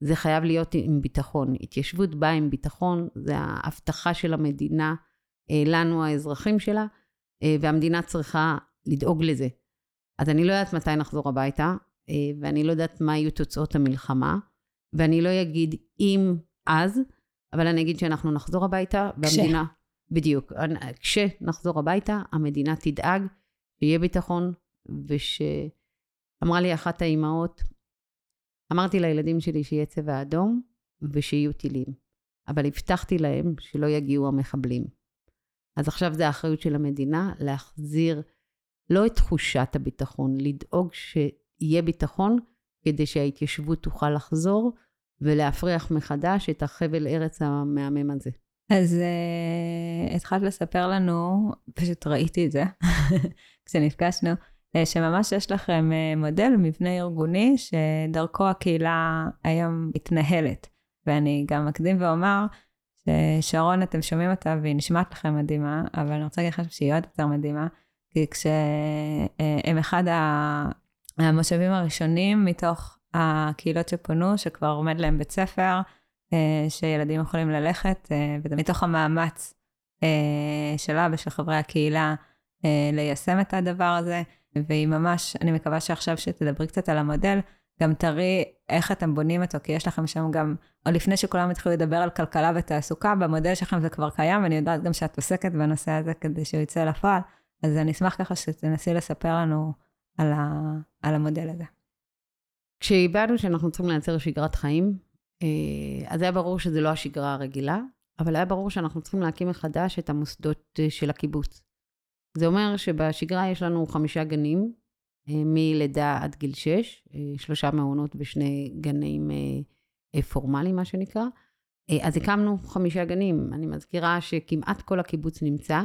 זה חייב להיות עם ביטחון. התיישבות באה עם ביטחון, זה ההבטחה של המדינה אה, לנו, האזרחים שלה, והמדינה צריכה לדאוג לזה. אז אני לא יודעת מתי נחזור הביתה, אה, ואני לא יודעת מה יהיו תוצאות המלחמה, ואני לא אגיד אם אז, אבל אני אגיד שאנחנו נחזור הביתה, והמדינה... כש. בדיוק. כשנחזור הביתה, המדינה תדאג שיהיה ביטחון, ושאמרה לי אחת האימהות, אמרתי לילדים שלי שיהיה צבע אדום ושיהיו טילים, אבל הבטחתי להם שלא יגיעו המחבלים. אז עכשיו זה האחריות של המדינה להחזיר לא את תחושת הביטחון, לדאוג ש... יהיה ביטחון כדי שההתיישבות תוכל לחזור ולהפריח מחדש את החבל ארץ המהמם הזה. אז uh, התחלת לספר לנו, פשוט ראיתי את זה כשנפגשנו, שממש יש לכם uh, מודל, מבנה ארגוני, שדרכו הקהילה היום מתנהלת. ואני גם אקדים ואומר, ששרון, אתם שומעים אותה והיא נשמעת לכם מדהימה, אבל אני רוצה להגיד לכם שהיא עוד יותר מדהימה, כי כשהם אחד המושבים הראשונים מתוך הקהילות שפונו, שכבר עומד להם בית ספר, אה, שילדים יכולים ללכת, אה, וזה מתוך המאמץ אה, שלה ושל חברי הקהילה ליישם את הדבר הזה, והיא ממש, אני מקווה שעכשיו שתדברי קצת על המודל, גם תראי איך אתם בונים אותו, כי יש לכם שם גם, או לפני שכולם התחילו לדבר על כלכלה ותעסוקה, במודל שלכם זה כבר קיים, ואני יודעת גם שאת עוסקת בנושא הזה כדי שהוא יצא לפועל, אז אני אשמח ככה שתנסי לספר לנו על, ה, על המודל הזה. כשהבנו שאנחנו צריכים לייצר שגרת חיים, אה, אז היה ברור שזה לא השגרה הרגילה, אבל היה ברור שאנחנו צריכים להקים מחדש את המוסדות אה, של הקיבוץ. זה אומר שבשגרה יש לנו חמישה גנים, אה, מלידה עד גיל שש, שלושה מעונות ושני גנים פורמליים, מה שנקרא. אז הקמנו חמישה גנים. אני מזכירה שכמעט כל הקיבוץ נמצא,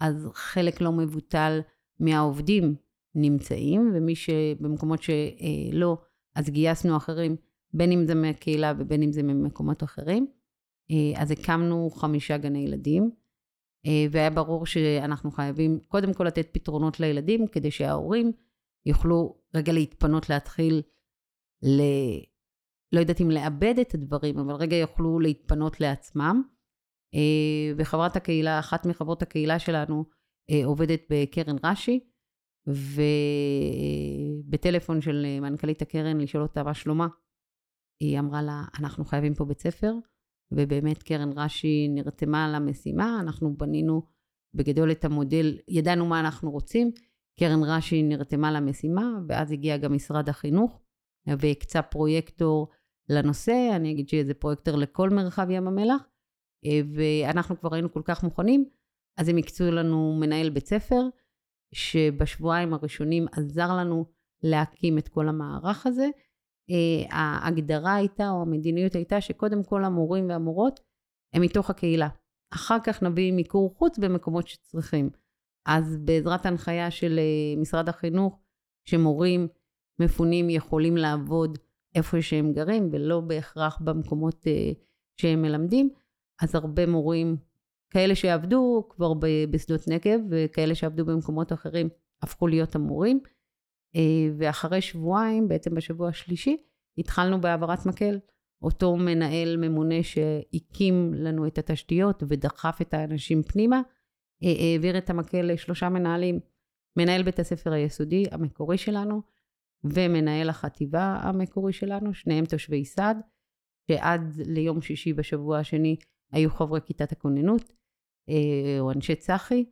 אז חלק לא מבוטל מהעובדים נמצאים, ומי שבמקומות שלא, אז גייסנו אחרים, בין אם זה מהקהילה ובין אם זה ממקומות אחרים. אה, אז הקמנו חמישה גני ילדים, אה, והיה ברור שאנחנו חייבים קודם כל לתת פתרונות לילדים, כדי שההורים יוכלו רגע להתפנות להתחיל ל... לא יודעת אם לאבד את הדברים, אבל רגע יוכלו להתפנות לעצמם. אה, וחברת הקהילה, אחת מחברות הקהילה שלנו, עובדת בקרן רש"י, ובטלפון של מנכ"לית הקרן לשאול אותה מה שלומה, היא אמרה לה, אנחנו חייבים פה בית ספר, ובאמת קרן רש"י נרתמה למשימה, אנחנו בנינו בגדול את המודל, ידענו מה אנחנו רוצים, קרן רש"י נרתמה למשימה, ואז הגיע גם משרד החינוך, והקצה פרויקטור לנושא, אני אגיד שזה פרויקטור לכל מרחב ים המלח, ואנחנו כבר היינו כל כך מוכנים, אז הם הקצו לנו מנהל בית ספר, שבשבועיים הראשונים עזר לנו להקים את כל המערך הזה. אה, ההגדרה הייתה, או המדיניות הייתה, שקודם כל המורים והמורות הם מתוך הקהילה. אחר כך נביא מיקור חוץ במקומות שצריכים. אז בעזרת הנחיה של אה, משרד החינוך, שמורים מפונים יכולים לעבוד איפה שהם גרים, ולא בהכרח במקומות אה, שהם מלמדים, אז הרבה מורים כאלה שעבדו כבר בשדות נגב וכאלה שעבדו במקומות אחרים הפכו להיות המורים. אה, ואחרי שבועיים, בעצם בשבוע השלישי, התחלנו בהעברת מקל. אותו מנהל ממונה שהקים לנו את התשתיות ודחף את האנשים פנימה, העביר את המקל לשלושה מנהלים, מנהל בית הספר היסודי המקורי שלנו, ומנהל החטיבה המקורי שלנו, שניהם תושבי סעד, שעד ליום שישי בשבוע השני היו חברי כיתת הכוננות, אה, או אנשי צח"י,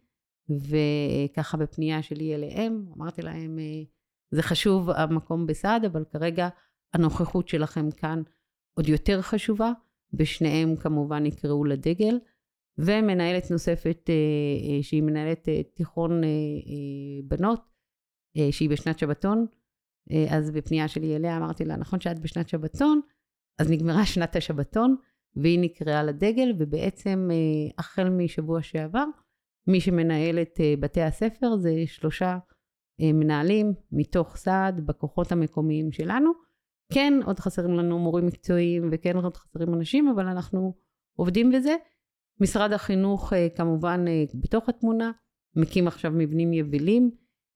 וככה בפנייה שלי אליהם, אמרתי להם, אה, זה חשוב המקום בסעד, אבל כרגע הנוכחות שלכם כאן עוד יותר חשובה, ושניהם כמובן יקראו לדגל, ומנהלת נוספת אה, שהיא מנהלת תיכון בנות, שהיא בשנת שבתון, אז בפנייה שלי אליה אמרתי לה, נכון שאת בשנת שבתון, אז נגמרה שנת השבתון, והיא נקראה לדגל, ובעצם החל משבוע שעבר, מי שמנהל את אה, בתי הספר זה שלושה אה, מנהלים מתוך סעד בכוחות המקומיים שלנו. כן, עוד חסרים לנו מורים מקצועיים וכן עוד חסרים אנשים, אבל אנחנו עובדים בזה. משרד החינוך אה, כמובן בתוך התמונה, מקים עכשיו מבנים יבילים.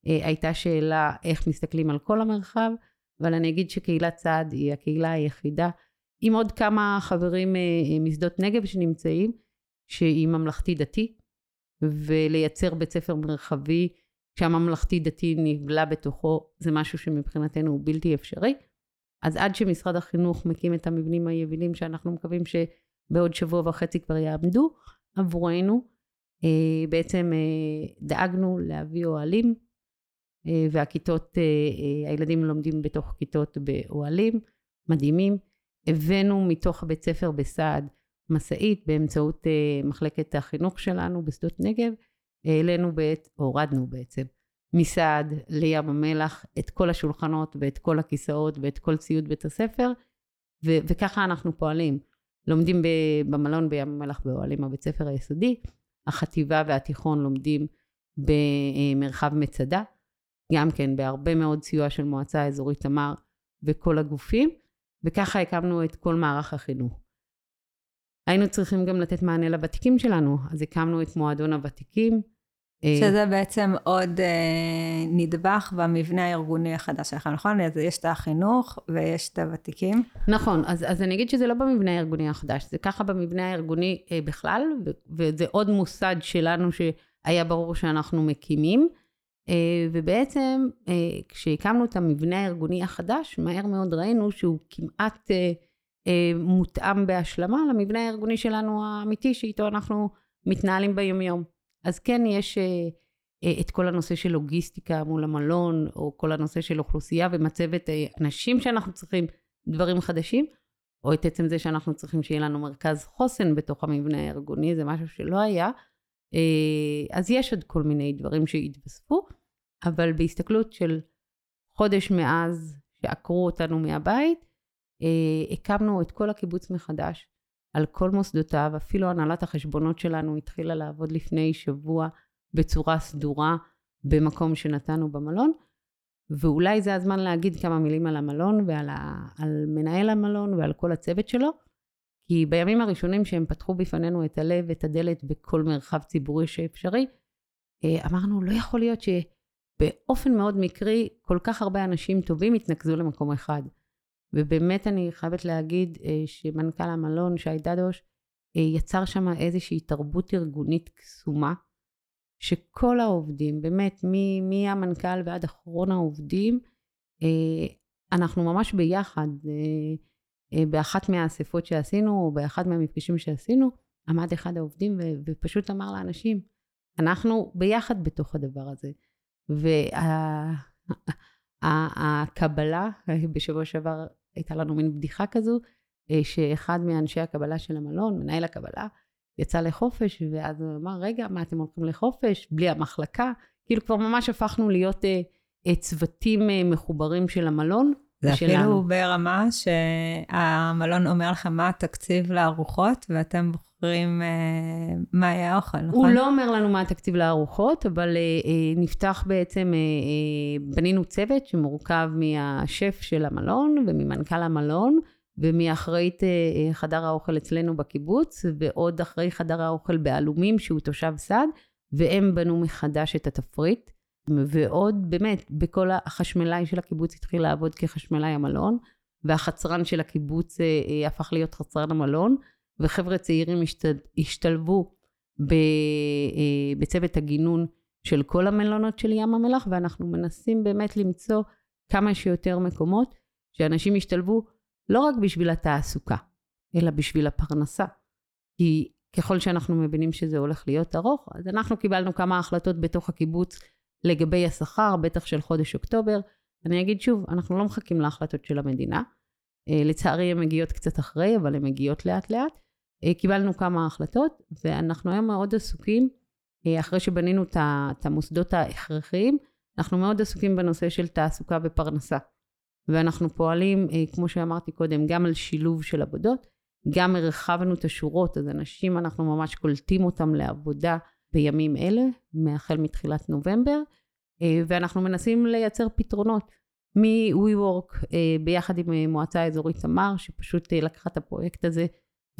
הייתה שאלה איך מסתכלים על כל המרחב, אבל אני אגיד שקהילת סעד היא הקהילה היחידה עם עוד כמה חברים משדות נגב שנמצאים, שהיא ממלכתי דתי. ולייצר בית ספר מרחבי שהממלכתי דתי נבלע בתוכו זה משהו שמבחינתנו הוא בלתי אפשרי. אז עד שמשרד החינוך מקים את המבנים היבילים שאנחנו מקווים שבעוד שבוע וחצי כבר יעמדו עבורנו, אה, בעצם אה, דאגנו להביא אוהלים אה, והכיתות, הילדים לומדים בתוך כיתות באוהלים מדהימים. הבאנו מתוך בית ספר בסעד משאית באמצעות מחלקת החינוך שלנו בשדות נגב, העלינו בעת, הורדנו בעצם, מסעד לים המלח את כל השולחנות ואת כל הכיסאות ואת כל ציוד בית הספר, ו- וככה אנחנו פועלים. לומדים ב- במלון בים המלח באוהלים הבית ספר היסודי, החטיבה והתיכון לומדים במרחב מצדה, גם כן בהרבה מאוד סיוע של מועצה אזורית תמר וכל הגופים, וככה הקמנו את כל מערך החינוך. היינו צריכים גם לתת מענה לוותיקים שלנו, אז הקמנו את מועדון הוותיקים. אה, שזה בעצם עוד אה, נדבך במבנה הארגוני החדש שלך, נכון? אז יש את החינוך ויש את הוותיקים. נכון, אז, אז אני אגיד שזה לא במבנה הארגוני החדש, זה ככה במבנה הארגוני אה, בכלל, ו, וזה עוד מוסד שלנו שהיה ברור שאנחנו מקימים. אה, ובעצם אה, כשהקמנו את המבנה הארגוני החדש, מהר מאוד ראינו שהוא כמעט... אה, אה, מותאם בהשלמה למבנה הארגוני שלנו האמיתי שאיתו אנחנו מתנהלים ביומיום. אז כן יש אה, אה, את כל הנושא של לוגיסטיקה מול המלון, או כל הנושא של אוכלוסייה ומצבת אנשים שאנחנו צריכים דברים חדשים, או את עצם זה שאנחנו צריכים שיהיה לנו מרכז חוסן בתוך המבנה הארגוני, זה משהו שלא היה. אז יש עוד כל מיני דברים שהתווספו, אבל בהסתכלות של חודש מאז שעקרו אותנו מהבית, אה, הקמנו את כל הקיבוץ מחדש על כל מוסדותיו, אפילו הנהלת החשבונות שלנו התחילה לעבוד לפני שבוע בצורה סדורה במקום שנתנו במלון, ואולי זה הזמן להגיד כמה מילים על המלון ועל ה, על מנהל המלון ועל כל הצוות שלו, כי בימים הראשונים שהם פתחו בפנינו את הלב ואת הדלת בכל מרחב ציבורי שאפשרי, אה, אמרנו, לא יכול להיות שבאופן מאוד מקרי כל כך הרבה אנשים טובים יתנקזו למקום אחד. ובאמת אני חייבת להגיד אה, שמנכ"ל המלון, שי דדוש, אה, יצר שם איזושהי תרבות ארגונית קסומה, שכל העובדים, באמת, מהמנכ"ל ועד אחרון העובדים, אה, אנחנו ממש ביחד, באחת מהאספות שעשינו, או באחד מהמפגשים שעשינו, עמד אחד העובדים ופשוט אמר לאנשים, אנחנו ביחד בתוך הדבר הזה. והקבלה, בשבוע שעבר הייתה לנו מין בדיחה כזו, אה, שאחד מאנשי הקבלה של המלון, מנהל הקבלה, יצא לחופש, ואז הוא אמר, רגע, מה אתם הולכים לחופש? בלי המחלקה? כאילו כבר ממש הפכנו להיות אה, אה, צוותים אה, מחוברים של המלון. זה ושלנו. אפילו ברמה שהמלון אומר לכם מה התקציב לארוחות, ואתם בוחרים אה, מה יהיה האוכל, נכון? הוא לא אומר לנו מה התקציב לארוחות, אבל אה, אה, נפתח בעצם, אה, אה, בנינו צוות שמורכב מהשף של המלון וממנכ"ל המלון. ומאחראית אה, אה, חדר האוכל אצלנו בקיבוץ, ועוד אחראי חדר האוכל בעלומים, שהוא תושב סעד, והם בנו מחדש את התפריט. ועוד, באמת, בכל החשמלאי של הקיבוץ התחיל לעבוד כחשמלאי המלון, והחצרן של הקיבוץ אה, אה, הפך להיות חצרן המלון, וחבר'ה צעירים השתלבו בצוות הגינון של כל המלונות של ים המלח, ואנחנו מנסים באמת למצוא כמה שיותר מקומות שאנשים ישתלבו לא רק בשביל התעסוקה, אלא בשביל הפרנסה. כי ככל שאנחנו מבינים שזה הולך להיות ארוך, אז אנחנו קיבלנו כמה החלטות בתוך הקיבוץ לגבי השכר, בטח של חודש אוקטובר. אני אגיד שוב, אנחנו לא מחכים להחלטות של המדינה. אה, לצערי הן מגיעות קצת אחרי, אבל הן מגיעות לאט לאט. אה, קיבלנו כמה החלטות, ואנחנו היום מאוד עסוקים, אה, אחרי שבנינו את המוסדות ההכרחיים, אנחנו מאוד עסוקים בנושא של תעסוקה ופרנסה. ואנחנו פועלים, כמו שאמרתי קודם, גם על שילוב של עבודות, גם הרחבנו את השורות, אז אנשים, אנחנו ממש קולטים אותם לעבודה בימים אלה, החל מתחילת נובמבר, ואנחנו מנסים לייצר פתרונות. מ-WeWork ביחד עם מועצה אזורית תמר, שפשוט לקחה את הפרויקט הזה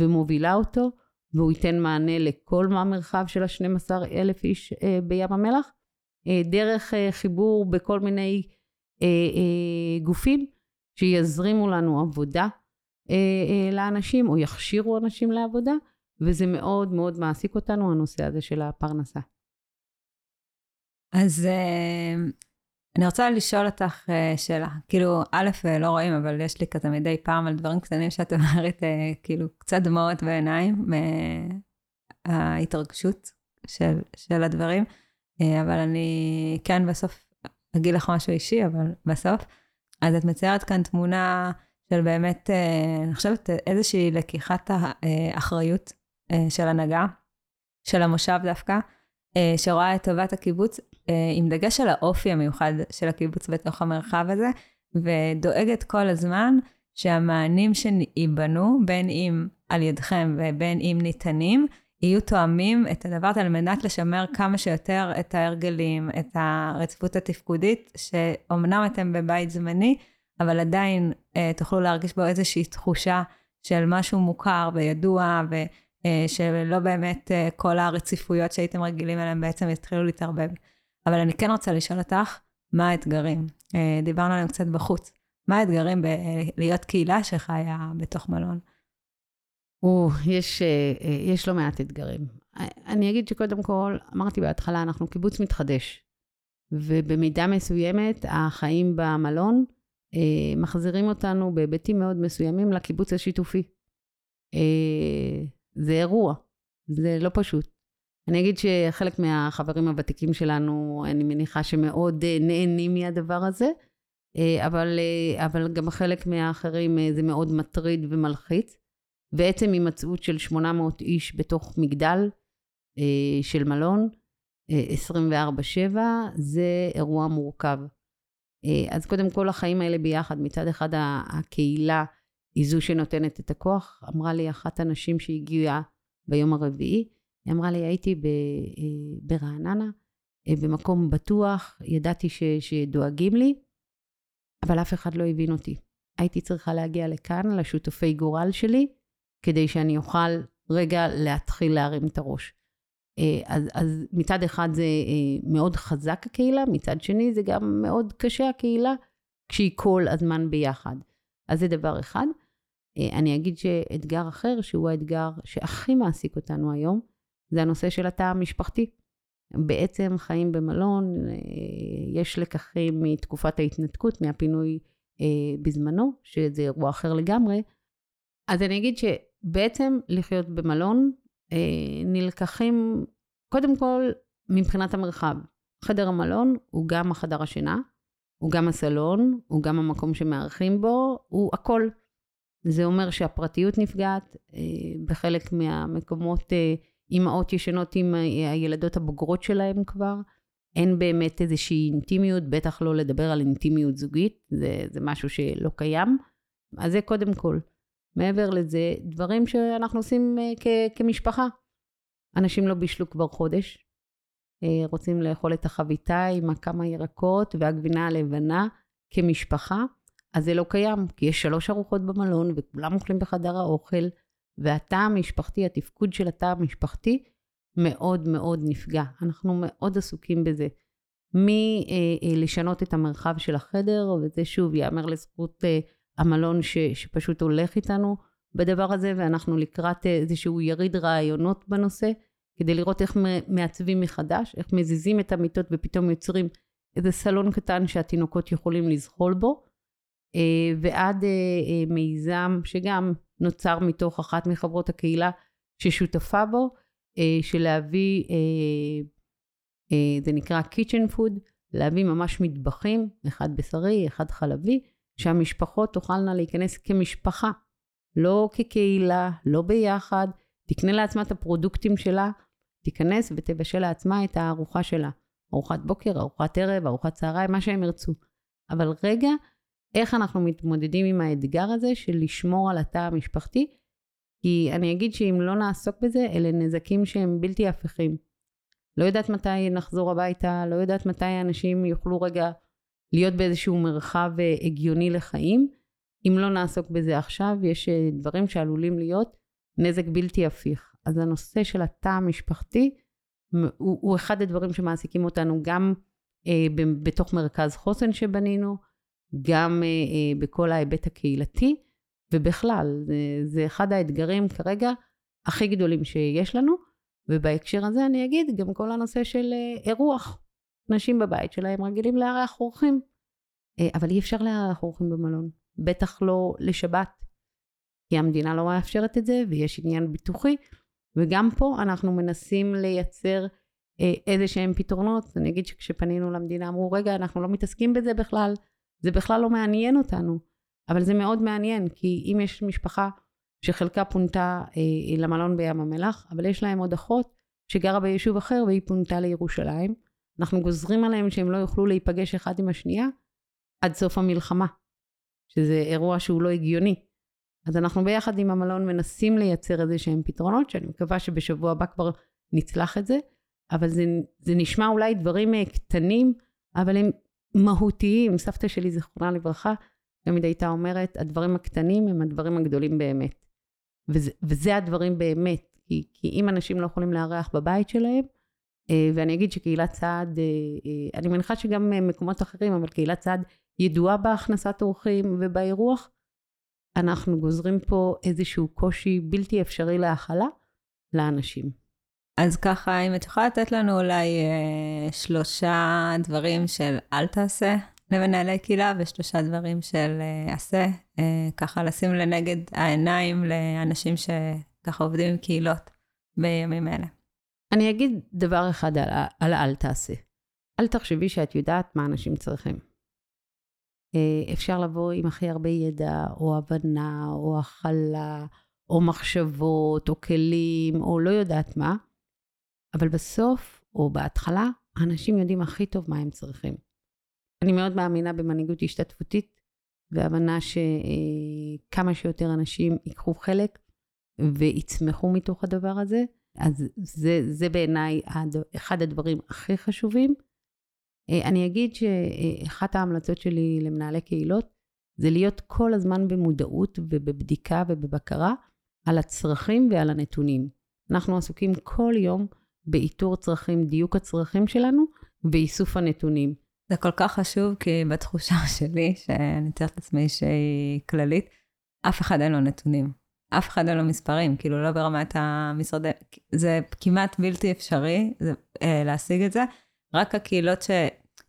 ומובילה אותו, והוא ייתן מענה לכל המרחב של ה-12 אלף איש אה, בים המלח, אה, דרך אה, חיבור בכל מיני גופים שיזרימו לנו עבודה לאנשים, או יכשירו אנשים לעבודה, וזה מאוד מאוד מעסיק אותנו, הנושא הזה של הפרנסה. אז אני רוצה לשאול אותך uh, שאלה. כאילו, א', אה, לא רואים, אבל יש לי כזה מדי פעם על דברים קטנים שאת אומרת, uh, כאילו, קצת דמעות בעיניים מההתרגשות של, של הדברים. אבל אני כן בסוף אגיד לך משהו אישי, אבל בסוף. אז את מציירת כאן תמונה של באמת, אני חושבת, איזושהי לקיחת האחריות של הנהגה, של המושב דווקא, שרואה את טובת הקיבוץ אה, עם דגש על האופי המיוחד של הקיבוץ בתוך המרחב הזה, ודואגת כל הזמן שהמענים שייבנו, בין אם על ידכם ובין אם ניתנים, יהיו תואמים את הדבר הזה על מנת לשמר כמה שיותר את ההרגלים, את הרציפות התפקודית, שאומנם אתם בבית זמני, אבל עדיין אה, תוכלו להרגיש בו איזושהי תחושה של משהו מוכר וידוע, ושלא אה, באמת אה, כל הרציפויות שהייתם רגילים אליהם בעצם יתחילו להתערבב. אבל אני כן רוצה לשאול אותך, מה האתגרים? אה, דיברנו עליהם קצת בחוץ. מה האתגרים בלהיות קהילה שחיה בתוך מלון? או, יש, אה, אה, יש לא מעט אתגרים. אני אגיד שקודם כל, אמרתי בהתחלה, אנחנו קיבוץ מתחדש. ובמידה מסוימת, החיים במלון אה, מחזירים אותנו בהיבטים מאוד מסוימים לקיבוץ השיתופי. אה, זה אירוע, זה לא פשוט. אני אגיד שחלק מהחברים הוותיקים שלנו, אני מניחה שמאוד אה, נהנים מהדבר הזה, אה, אבל, אה, אבל גם חלק מהאחרים זה מאוד מטריד ומלחיץ. ועצם הימצאות של 800 איש בתוך מגדל של מלון, 24-7, זה אירוע מורכב. אז קודם כל החיים האלה ביחד, מצד אחד הקהילה היא זו שנותנת את הכוח. אמרה לי אחת הנשים שהגיעה ביום הרביעי, היא אמרה לי, הייתי ב, אה, ברעננה, אה, במקום בטוח, ידעתי ש, שדואגים לי, אבל אף אחד לא הבין אותי. הייתי צריכה להגיע לכאן, לשותפי גורל שלי, כדי שאני אוכל רגע להתחיל להרים את הראש. אה, אז, אז מצד אחד זה מאוד חזק הקהילה, מצד שני זה גם מאוד קשה הקהילה, כשהיא כל הזמן ביחד. אז זה דבר אחד. אני אגיד שאתגר אחר, שהוא האתגר שהכי מעסיק אותנו היום, זה הנושא של התא המשפחתי. בעצם חיים במלון, אה, יש לקחים מתקופת ההתנתקות, מהפינוי אה, בזמנו, שזה אירוע אחר לגמרי. אז אני אגיד שבעצם לחיות במלון אה, נלקחים, קודם כל, מבחינת המרחב. חדר המלון הוא גם החדר השינה, הוא גם הסלון, הוא גם המקום שמארחים בו, הוא הכל. זה אומר שהפרטיות נפגעת, בחלק מהמקומות אימהות ישנות עם הילדות הבוגרות שלהם כבר. אין באמת איזושהי אינטימיות, בטח לא לדבר על אינטימיות זוגית, זה, זה משהו שלא קיים. אז זה קודם כל. מעבר לזה, דברים שאנחנו עושים uh, כ- כמשפחה. אנשים לא בישלו כבר חודש, uh, רוצים לאכול את החביתה עם הכמה ירקות והגבינה הלבנה כמשפחה, אז זה לא קיים, כי יש שלוש ארוחות במלון וכולם אוכלים בחדר האוכל. והתא המשפחתי, התפקוד של התא המשפחתי, מאוד מאוד נפגע. אנחנו מאוד עסוקים בזה. מלשנות אה, אה, את המרחב של החדר, וזה שוב ייאמר לזכות אה, המלון ש, שפשוט הולך איתנו בדבר הזה, ואנחנו לקראת איזשהו יריד רעיונות בנושא, כדי לראות איך מעצבים מחדש, איך מזיזים את המיטות ופתאום יוצרים איזה סלון קטן שהתינוקות יכולים לזחול בו, ועד מיזם שגם נוצר מתוך אחת מחברות הקהילה ששותפה בו, של להביא, זה נקרא kitchen food, להביא ממש מטבחים, אחד בשרי, אחד חלבי, שהמשפחות תוכלנה להיכנס כמשפחה, לא כקהילה, לא ביחד, תקנה לעצמה את הפרודוקטים שלה, תיכנס ותבשל לעצמה את הארוחה שלה. ארוחת בוקר, ארוחת ערב, ארוחת צהריים, מה שהם ירצו. אבל רגע, איך אנחנו מתמודדים עם האתגר הזה של לשמור על התא המשפחתי? כי אני אגיד שאם לא נעסוק בזה, אלה נזקים שהם בלתי הפיכים. לא יודעת מתי נחזור הביתה, לא יודעת מתי אנשים יוכלו רגע להיות באיזשהו מרחב אה, הגיוני לחיים. אם לא נעסוק בזה עכשיו, יש אה, דברים שעלולים להיות נזק בלתי הפיך. אז הנושא של התא המשפחתי הוא, הוא אחד הדברים שמעסיקים אותנו גם אה, בתוך מרכז חוסן שבנינו, גם אה, אה, בכל ההיבט הקהילתי, ובכלל, זה, זה אחד האתגרים כרגע הכי גדולים שיש לנו, ובהקשר הזה אני אגיד גם כל הנושא של אה, אירוח. נשים בבית שלהם רגילים לארח אורחים, אבל אי אפשר לארח אורחים במלון, בטח לא לשבת, כי המדינה לא מאפשרת את זה, ויש עניין ביטוחי, וגם פה אנחנו מנסים לייצר איזה שהם פתרונות. אני אגיד שכשפנינו למדינה אמרו, רגע, אנחנו לא מתעסקים בזה בכלל, זה בכלל לא מעניין אותנו. אבל זה מאוד מעניין, כי אם יש משפחה שחלקה פונתה אה, למלון בים המלח, אבל יש להם עוד אחות שגרה ביישוב אחר והיא פונתה לירושלים, אנחנו גוזרים עליהם שהם לא יוכלו להיפגש אחד עם השנייה עד סוף המלחמה, שזה אירוע שהוא לא הגיוני. אז אנחנו ביחד עם המלון מנסים לייצר איזה שהם פתרונות, שאני מקווה שבשבוע הבא כבר נצלח את זה, אבל זה, זה נשמע אולי דברים אה, קטנים, אבל הם מהותיים. סבתא שלי, זיכרונה לברכה, תמיד הייתה אומרת, הדברים הקטנים הם הדברים הגדולים באמת. וזה, וזה הדברים באמת, כי, כי אם אנשים לא יכולים לארח בבית שלהם, אה, ואני אגיד שקהילת צעד, אה, אני מניחה שגם מקומות אחרים, אבל קהילת צעד ידועה בהכנסת אורחים ובאירוח, אנחנו גוזרים פה איזשהו קושי בלתי אפשרי להכלה לאנשים. אז ככה, אם את יכולה לתת לנו אולי אה, שלושה דברים של אל תעשה למנהלי קהילה, ושלושה דברים של אה, עשה, אה, ככה לשים לנגד העיניים לאנשים שככה עובדים עם קהילות בימים אלה. אני אגיד דבר אחד על, על אל תעשה. אל תחשבי שאת יודעת מה אנשים צריכים. אה, אפשר לבוא עם הכי הרבה ידע, או הבנה, או הכלה, או מחשבות, או כלים, או לא יודעת מה, אבל בסוף, או בהתחלה, האנשים יודעים הכי טוב מה הם צריכים. אני מאוד מאמינה במנהיגות השתתפותית, והבנה שכמה שיותר אנשים ייקחו חלק ויצמחו מתוך הדבר הזה, אז זה, זה בעיניי אחד הדברים הכי חשובים. אה, אני אגיד שאחת ההמלצות שלי למנהלי קהילות זה להיות כל הזמן במודעות ובבדיקה ובבקרה על הצרכים ועל הנתונים. אנחנו עסוקים כל יום באיתור צרכים, דיוק הצרכים שלנו ואיסוף הנתונים. זה כל כך חשוב, כי בתחושה שלי, שאני מתארת לעצמי שהיא כללית, אף אחד אין לו נתונים. אף אחד אין לו מספרים, כאילו לא ברמת המשרדי, זה כמעט בלתי אפשרי זה, אה, להשיג את זה. רק הקהילות ש...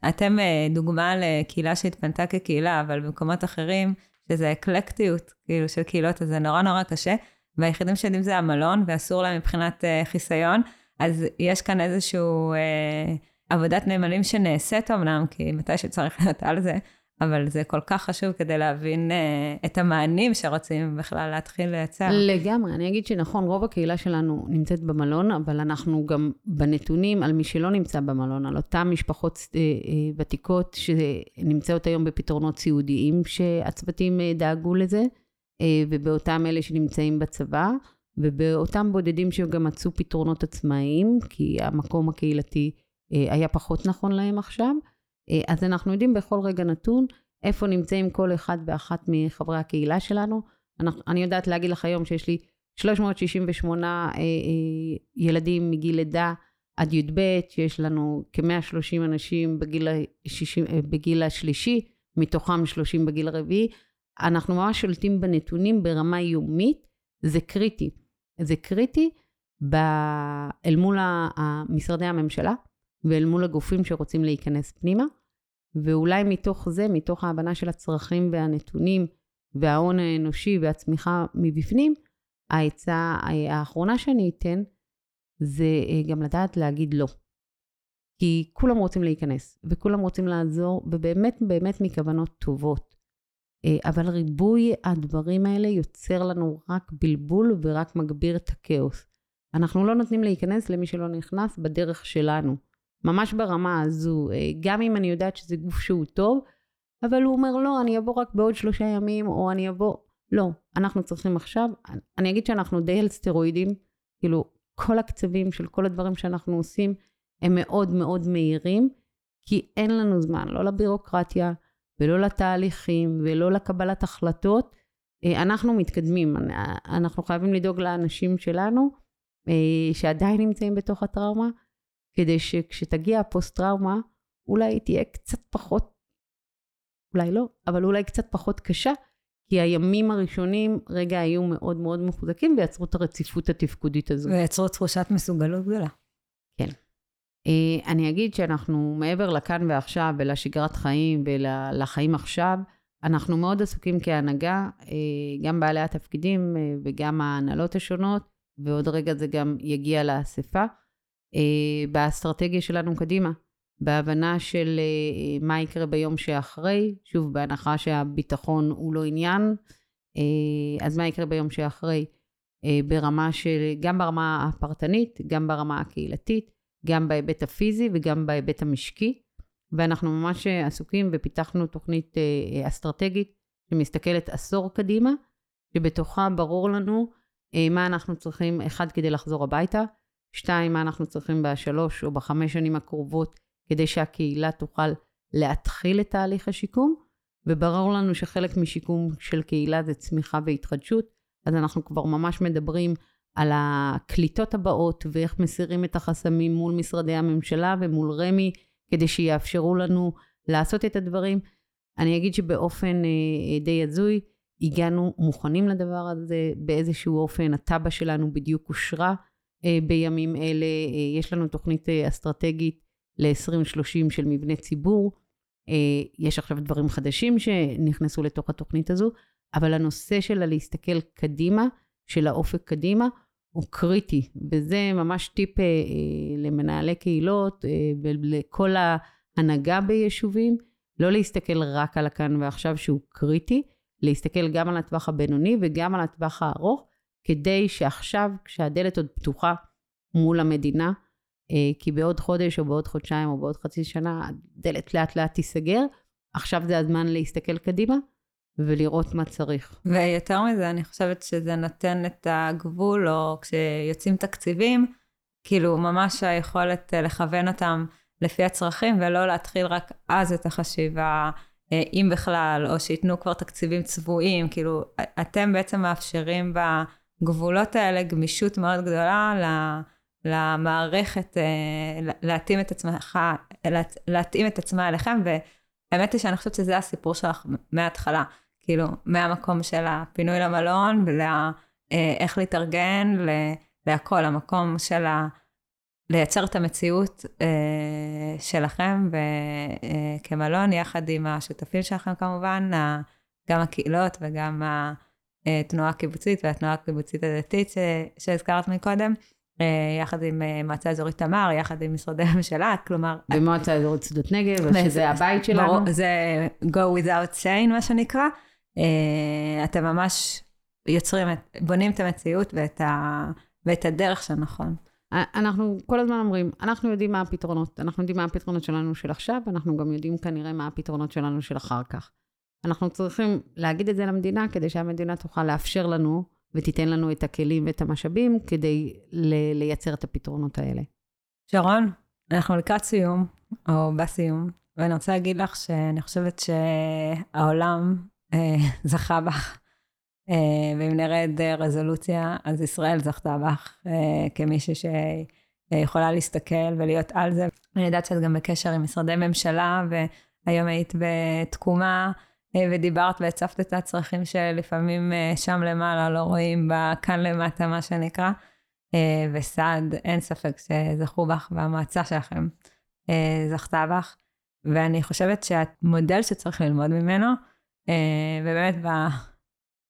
אתם אה, דוגמה לקהילה שהתפנתה כקהילה, אבל במקומות אחרים, שזה אקלקטיות, כאילו, של קהילות, אז זה נורא נורא קשה, והיחידים שיודעים זה המלון, ואסור להם מבחינת אה, חיסיון, אז יש כאן איזשהו אה, עבודת נאמנים שנעשית אמנם, כי מתי שצריך להיות על זה, אבל זה כל כך חשוב כדי להבין uh, את המענים שרוצים בכלל להתחיל לייצר. לגמרי, אני אגיד שנכון, רוב הקהילה שלנו נמצאת במלון, אבל אנחנו גם בנתונים על מי שלא נמצא במלון, על אותן משפחות uh, uh, ותיקות שנמצאות היום בפתרונות סיעודיים, שהצוותים uh, דאגו לזה, uh, ובאותם אלה שנמצאים בצבא, ובאותם בודדים שגם מצאו פתרונות עצמאיים, כי המקום הקהילתי uh, היה פחות נכון להם עכשיו. אה, אז אנחנו יודעים בכל רגע נתון איפה נמצאים כל אחד ואחת מחברי הקהילה שלנו. אנחנו, אני יודעת להגיד לך היום שיש לי 368 אה, אה, ילדים מגיל לידה עד י"ב, שיש לנו כ-130 אנשים בגיל, 60, אה, בגיל השלישי, מתוכם 30 בגיל הרביעי. אנחנו ממש שולטים בנתונים ברמה יומית, זה קריטי. זה קריטי ב... אל מול משרדי הממשלה ואל מול הגופים שרוצים להיכנס פנימה, ואולי מתוך זה, מתוך ההבנה של הצרכים והנתונים וההון האנושי והצמיחה מבפנים, העצה האחרונה שאני אתן זה אה, גם לדעת להגיד לא. כי כולם רוצים להיכנס, וכולם רוצים לעזור, ובאמת באמת מכוונות טובות. אה, אבל ריבוי הדברים האלה יוצר לנו רק בלבול ורק מגביר את הכאוס. אנחנו לא נותנים להיכנס למי שלא נכנס בדרך שלנו. ממש ברמה הזו, אה, גם אם אני יודעת שזה גוף שהוא טוב, אבל הוא אומר לא, אני אבוא רק בעוד שלושה ימים, או אני אבוא... לא, אנחנו צריכים עכשיו, אני אגיד שאנחנו די על סטרואידים, כאילו כל הקצבים של כל הדברים שאנחנו עושים הם מאוד מאוד מהירים, כי אין לנו זמן, לא לבירוקרטיה ולא לתהליכים ולא לקבלת החלטות. אה, אנחנו מתקדמים, אנחנו חייבים לדאוג לאנשים שלנו אה, שעדיין נמצאים בתוך הטראומה, כדי שכשתגיע הפוסט-טראומה, אולי תהיה קצת פחות, אולי לא, אבל אולי קצת פחות קשה, כי הימים הראשונים רגע היו מאוד מאוד מחוזקים ויצרו את הרציפות התפקודית הזו. ויצרו תחושת מסוגלות גדולה. אה, אני אגיד שאנחנו מעבר לכאן ועכשיו ולשגרת חיים ולחיים עכשיו, אנחנו מאוד עסוקים כהנהגה, אה, גם בעלי התפקידים אה, וגם ההנהלות השונות, ועוד רגע זה גם יגיע לאספה, באסטרטגיה שלנו קדימה. בהבנה של מה יקרה ביום שאחרי, שוב, בהנחה שהביטחון הוא לא עניין, אז מה יקרה ביום שאחרי? ברמה של, גם ברמה הפרטנית, גם ברמה הקהילתית, גם בהיבט הפיזי וגם בהיבט המשקי. ואנחנו ממש עסוקים ופיתחנו תוכנית אסטרטגית שמסתכלת עשור קדימה, שבתוכה ברור לנו מה אנחנו צריכים, אחד, כדי לחזור הביתה, שתיים, מה אנחנו צריכים בשלוש או בחמש שנים הקרובות כדי שהקהילה תוכל להתחיל את תהליך השיקום, וברור לנו שחלק משיקום של קהילה זה צמיחה והתחדשות, אז אנחנו כבר ממש מדברים על הקליטות הבאות ואיך מסירים את החסמים מול משרדי הממשלה ומול רמ"י, כדי שיאפשרו לנו לעשות את הדברים. אני אגיד שבאופן אה, די הזוי, הגענו מוכנים לדבר הזה, באיזשהו אופן התב"ע שלנו בדיוק אושרה אה, בימים אלה, אה, יש לנו תוכנית אסטרטגית ל-2030 של מבני ציבור. יש עכשיו דברים חדשים שנכנסו לתוך התוכנית הזו, אבל הנושא של להסתכל קדימה, של האופק קדימה, הוא קריטי, וזה ממש טיפ אה, אה, למנהלי קהילות ולכל ההנהגה ביישובים, לא להסתכל רק על הכאן ועכשיו שהוא קריטי, להסתכל גם על הטווח הבינוני וגם על הטווח הארוך, כדי שעכשיו, כשהדלת עוד פתוחה מול המדינה, אה, כי בעוד חודש או בעוד חודשיים או בעוד חצי שנה הדלת לאט לאט תיסגר. עכשיו זה הזמן להסתכל קדימה ולראות מה צריך. ויותר מזה, אני חושבת שזה נותן את הגבול, או כשיוצאים תקציבים, כאילו ממש היכולת אה, לכוון אותם לפי הצרכים, ולא להתחיל רק אז את החשיבה, אה, אם בכלל, או שייתנו כבר תקציבים צבועים, כאילו, אתם בעצם מאפשרים בגבולות האלה גמישות מאוד גדולה למערכת, אה, להתאים את עצמך, להתאים את עצמה אליכם, והאמת היא שאני חושבת שזה הסיפור שלך מההתחלה, כאילו, מהמקום של הפינוי למלון, ולאיך להתארגן, להכל, המקום של ה... לייצר את המציאות אה, שלכם אה, כמלון, יחד עם השותפים שלכם כמובן, גם הקהילות וגם התנועה הקיבוצית והתנועה הקיבוצית הדתית שהזכרת מקודם. אה, יחד עם אה, מועצה אזורית תמר, יחד עם משרדי הממשלה, כלומר... במועצה אזורית שדות נגב, שזה הבית שלנו. זה go without chain, מה שנקרא. אה, אתם ממש יוצרים, בונים את המציאות ואת, ה, ואת הדרך שנכון. אנחנו כל הזמן אומרים, אנחנו יודעים מה הפתרונות. אנחנו יודעים מה הפתרונות שלנו של עכשיו, אנחנו גם יודעים כנראה מה הפתרונות שלנו של אחר כך. אנחנו צריכים להגיד את זה למדינה, כדי שהמדינה תוכל לאפשר לנו ותיתן לנו את הכלים ואת המשאבים כדי לייצר את הפתרונות האלה. שרון, אנחנו לקראת סיום, או בסיום, ואני רוצה להגיד לך שאני חושבת שהעולם אה, זכה בך. אה, ואם נרד רזולוציה, אז ישראל זכתה בך אה, כמישהי שיכולה להסתכל ולהיות על זה. אני יודעת שאת גם בקשר עם משרדי ממשלה, והיום היית בתקומה ודיברת והצפת את הצרכים שלפעמים שם למעלה לא רואים כאן למטה, מה שנקרא. וסעד, אין ספק שזכו בך, והמועצה שלכם זכתה בך. ואני חושבת שהמודל שצריך ללמוד ממנו, ובאמת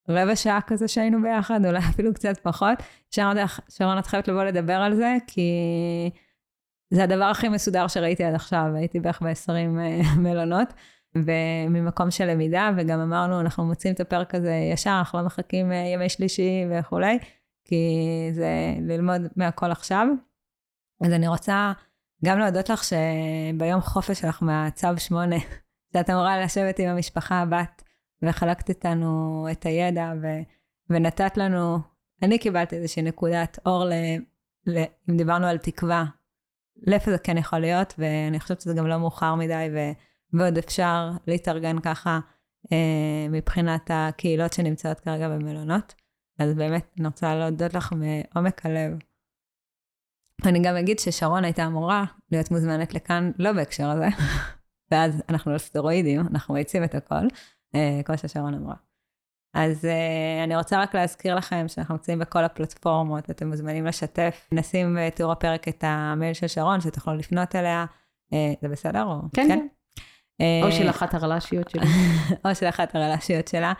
ברבע שעה כזה שהיינו ביחד, אולי אפילו קצת פחות, שאמרתי לך, שרון, את חייבת לבוא לדבר על זה, כי זה הדבר הכי מסודר שראיתי עד עכשיו, הייתי בערך ב-20 מלונות. וממקום של למידה, וגם אמרנו, אנחנו מוצאים את הפרק הזה ישר, אנחנו לא מחכים ימי שלישי וכולי, כי זה ללמוד מהכל עכשיו. אז אני רוצה גם להודות לך שביום חופש שלך מהצו שמונה, שאת אמורה לשבת עם המשפחה, הבת, וחלקת איתנו את הידע, ו, ונתת לנו, אני קיבלתי איזושהי נקודת אור, ל, ל, אם דיברנו על תקווה, לאיפה זה כן יכול להיות, ואני חושבת שזה גם לא מאוחר מדי, ו, ועוד אפשר להתארגן ככה אה, מבחינת הקהילות שנמצאות כרגע במלונות. אז באמת, אני רוצה להודות לך מעומק הלב. אני גם אגיד ששרון הייתה אמורה להיות מוזמנת לכאן, לא בהקשר הזה, ואז אנחנו על סטרואידים, אנחנו מאיצים את הכל, כמו ששרון אמרה. אז uh, אני רוצה רק להזכיר לכם שאנחנו נמצאים בכל הפלטפורמות, אתם מוזמנים לשתף. נשים בתיאור הפרק את המייל של שרון, שתוכלו לפנות אליה. Uh, זה בסדר? או... כן, כן. Uh, או של אחת הרל"שיות שלי. או של אחת הרל"שיות שלה.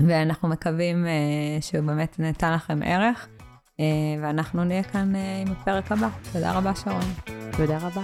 ואנחנו מקווים uh, שהוא באמת נתן לכם ערך, uh, ואנחנו נהיה כאן uh, עם הפרק הבא. תודה רבה, שרון. תודה רבה.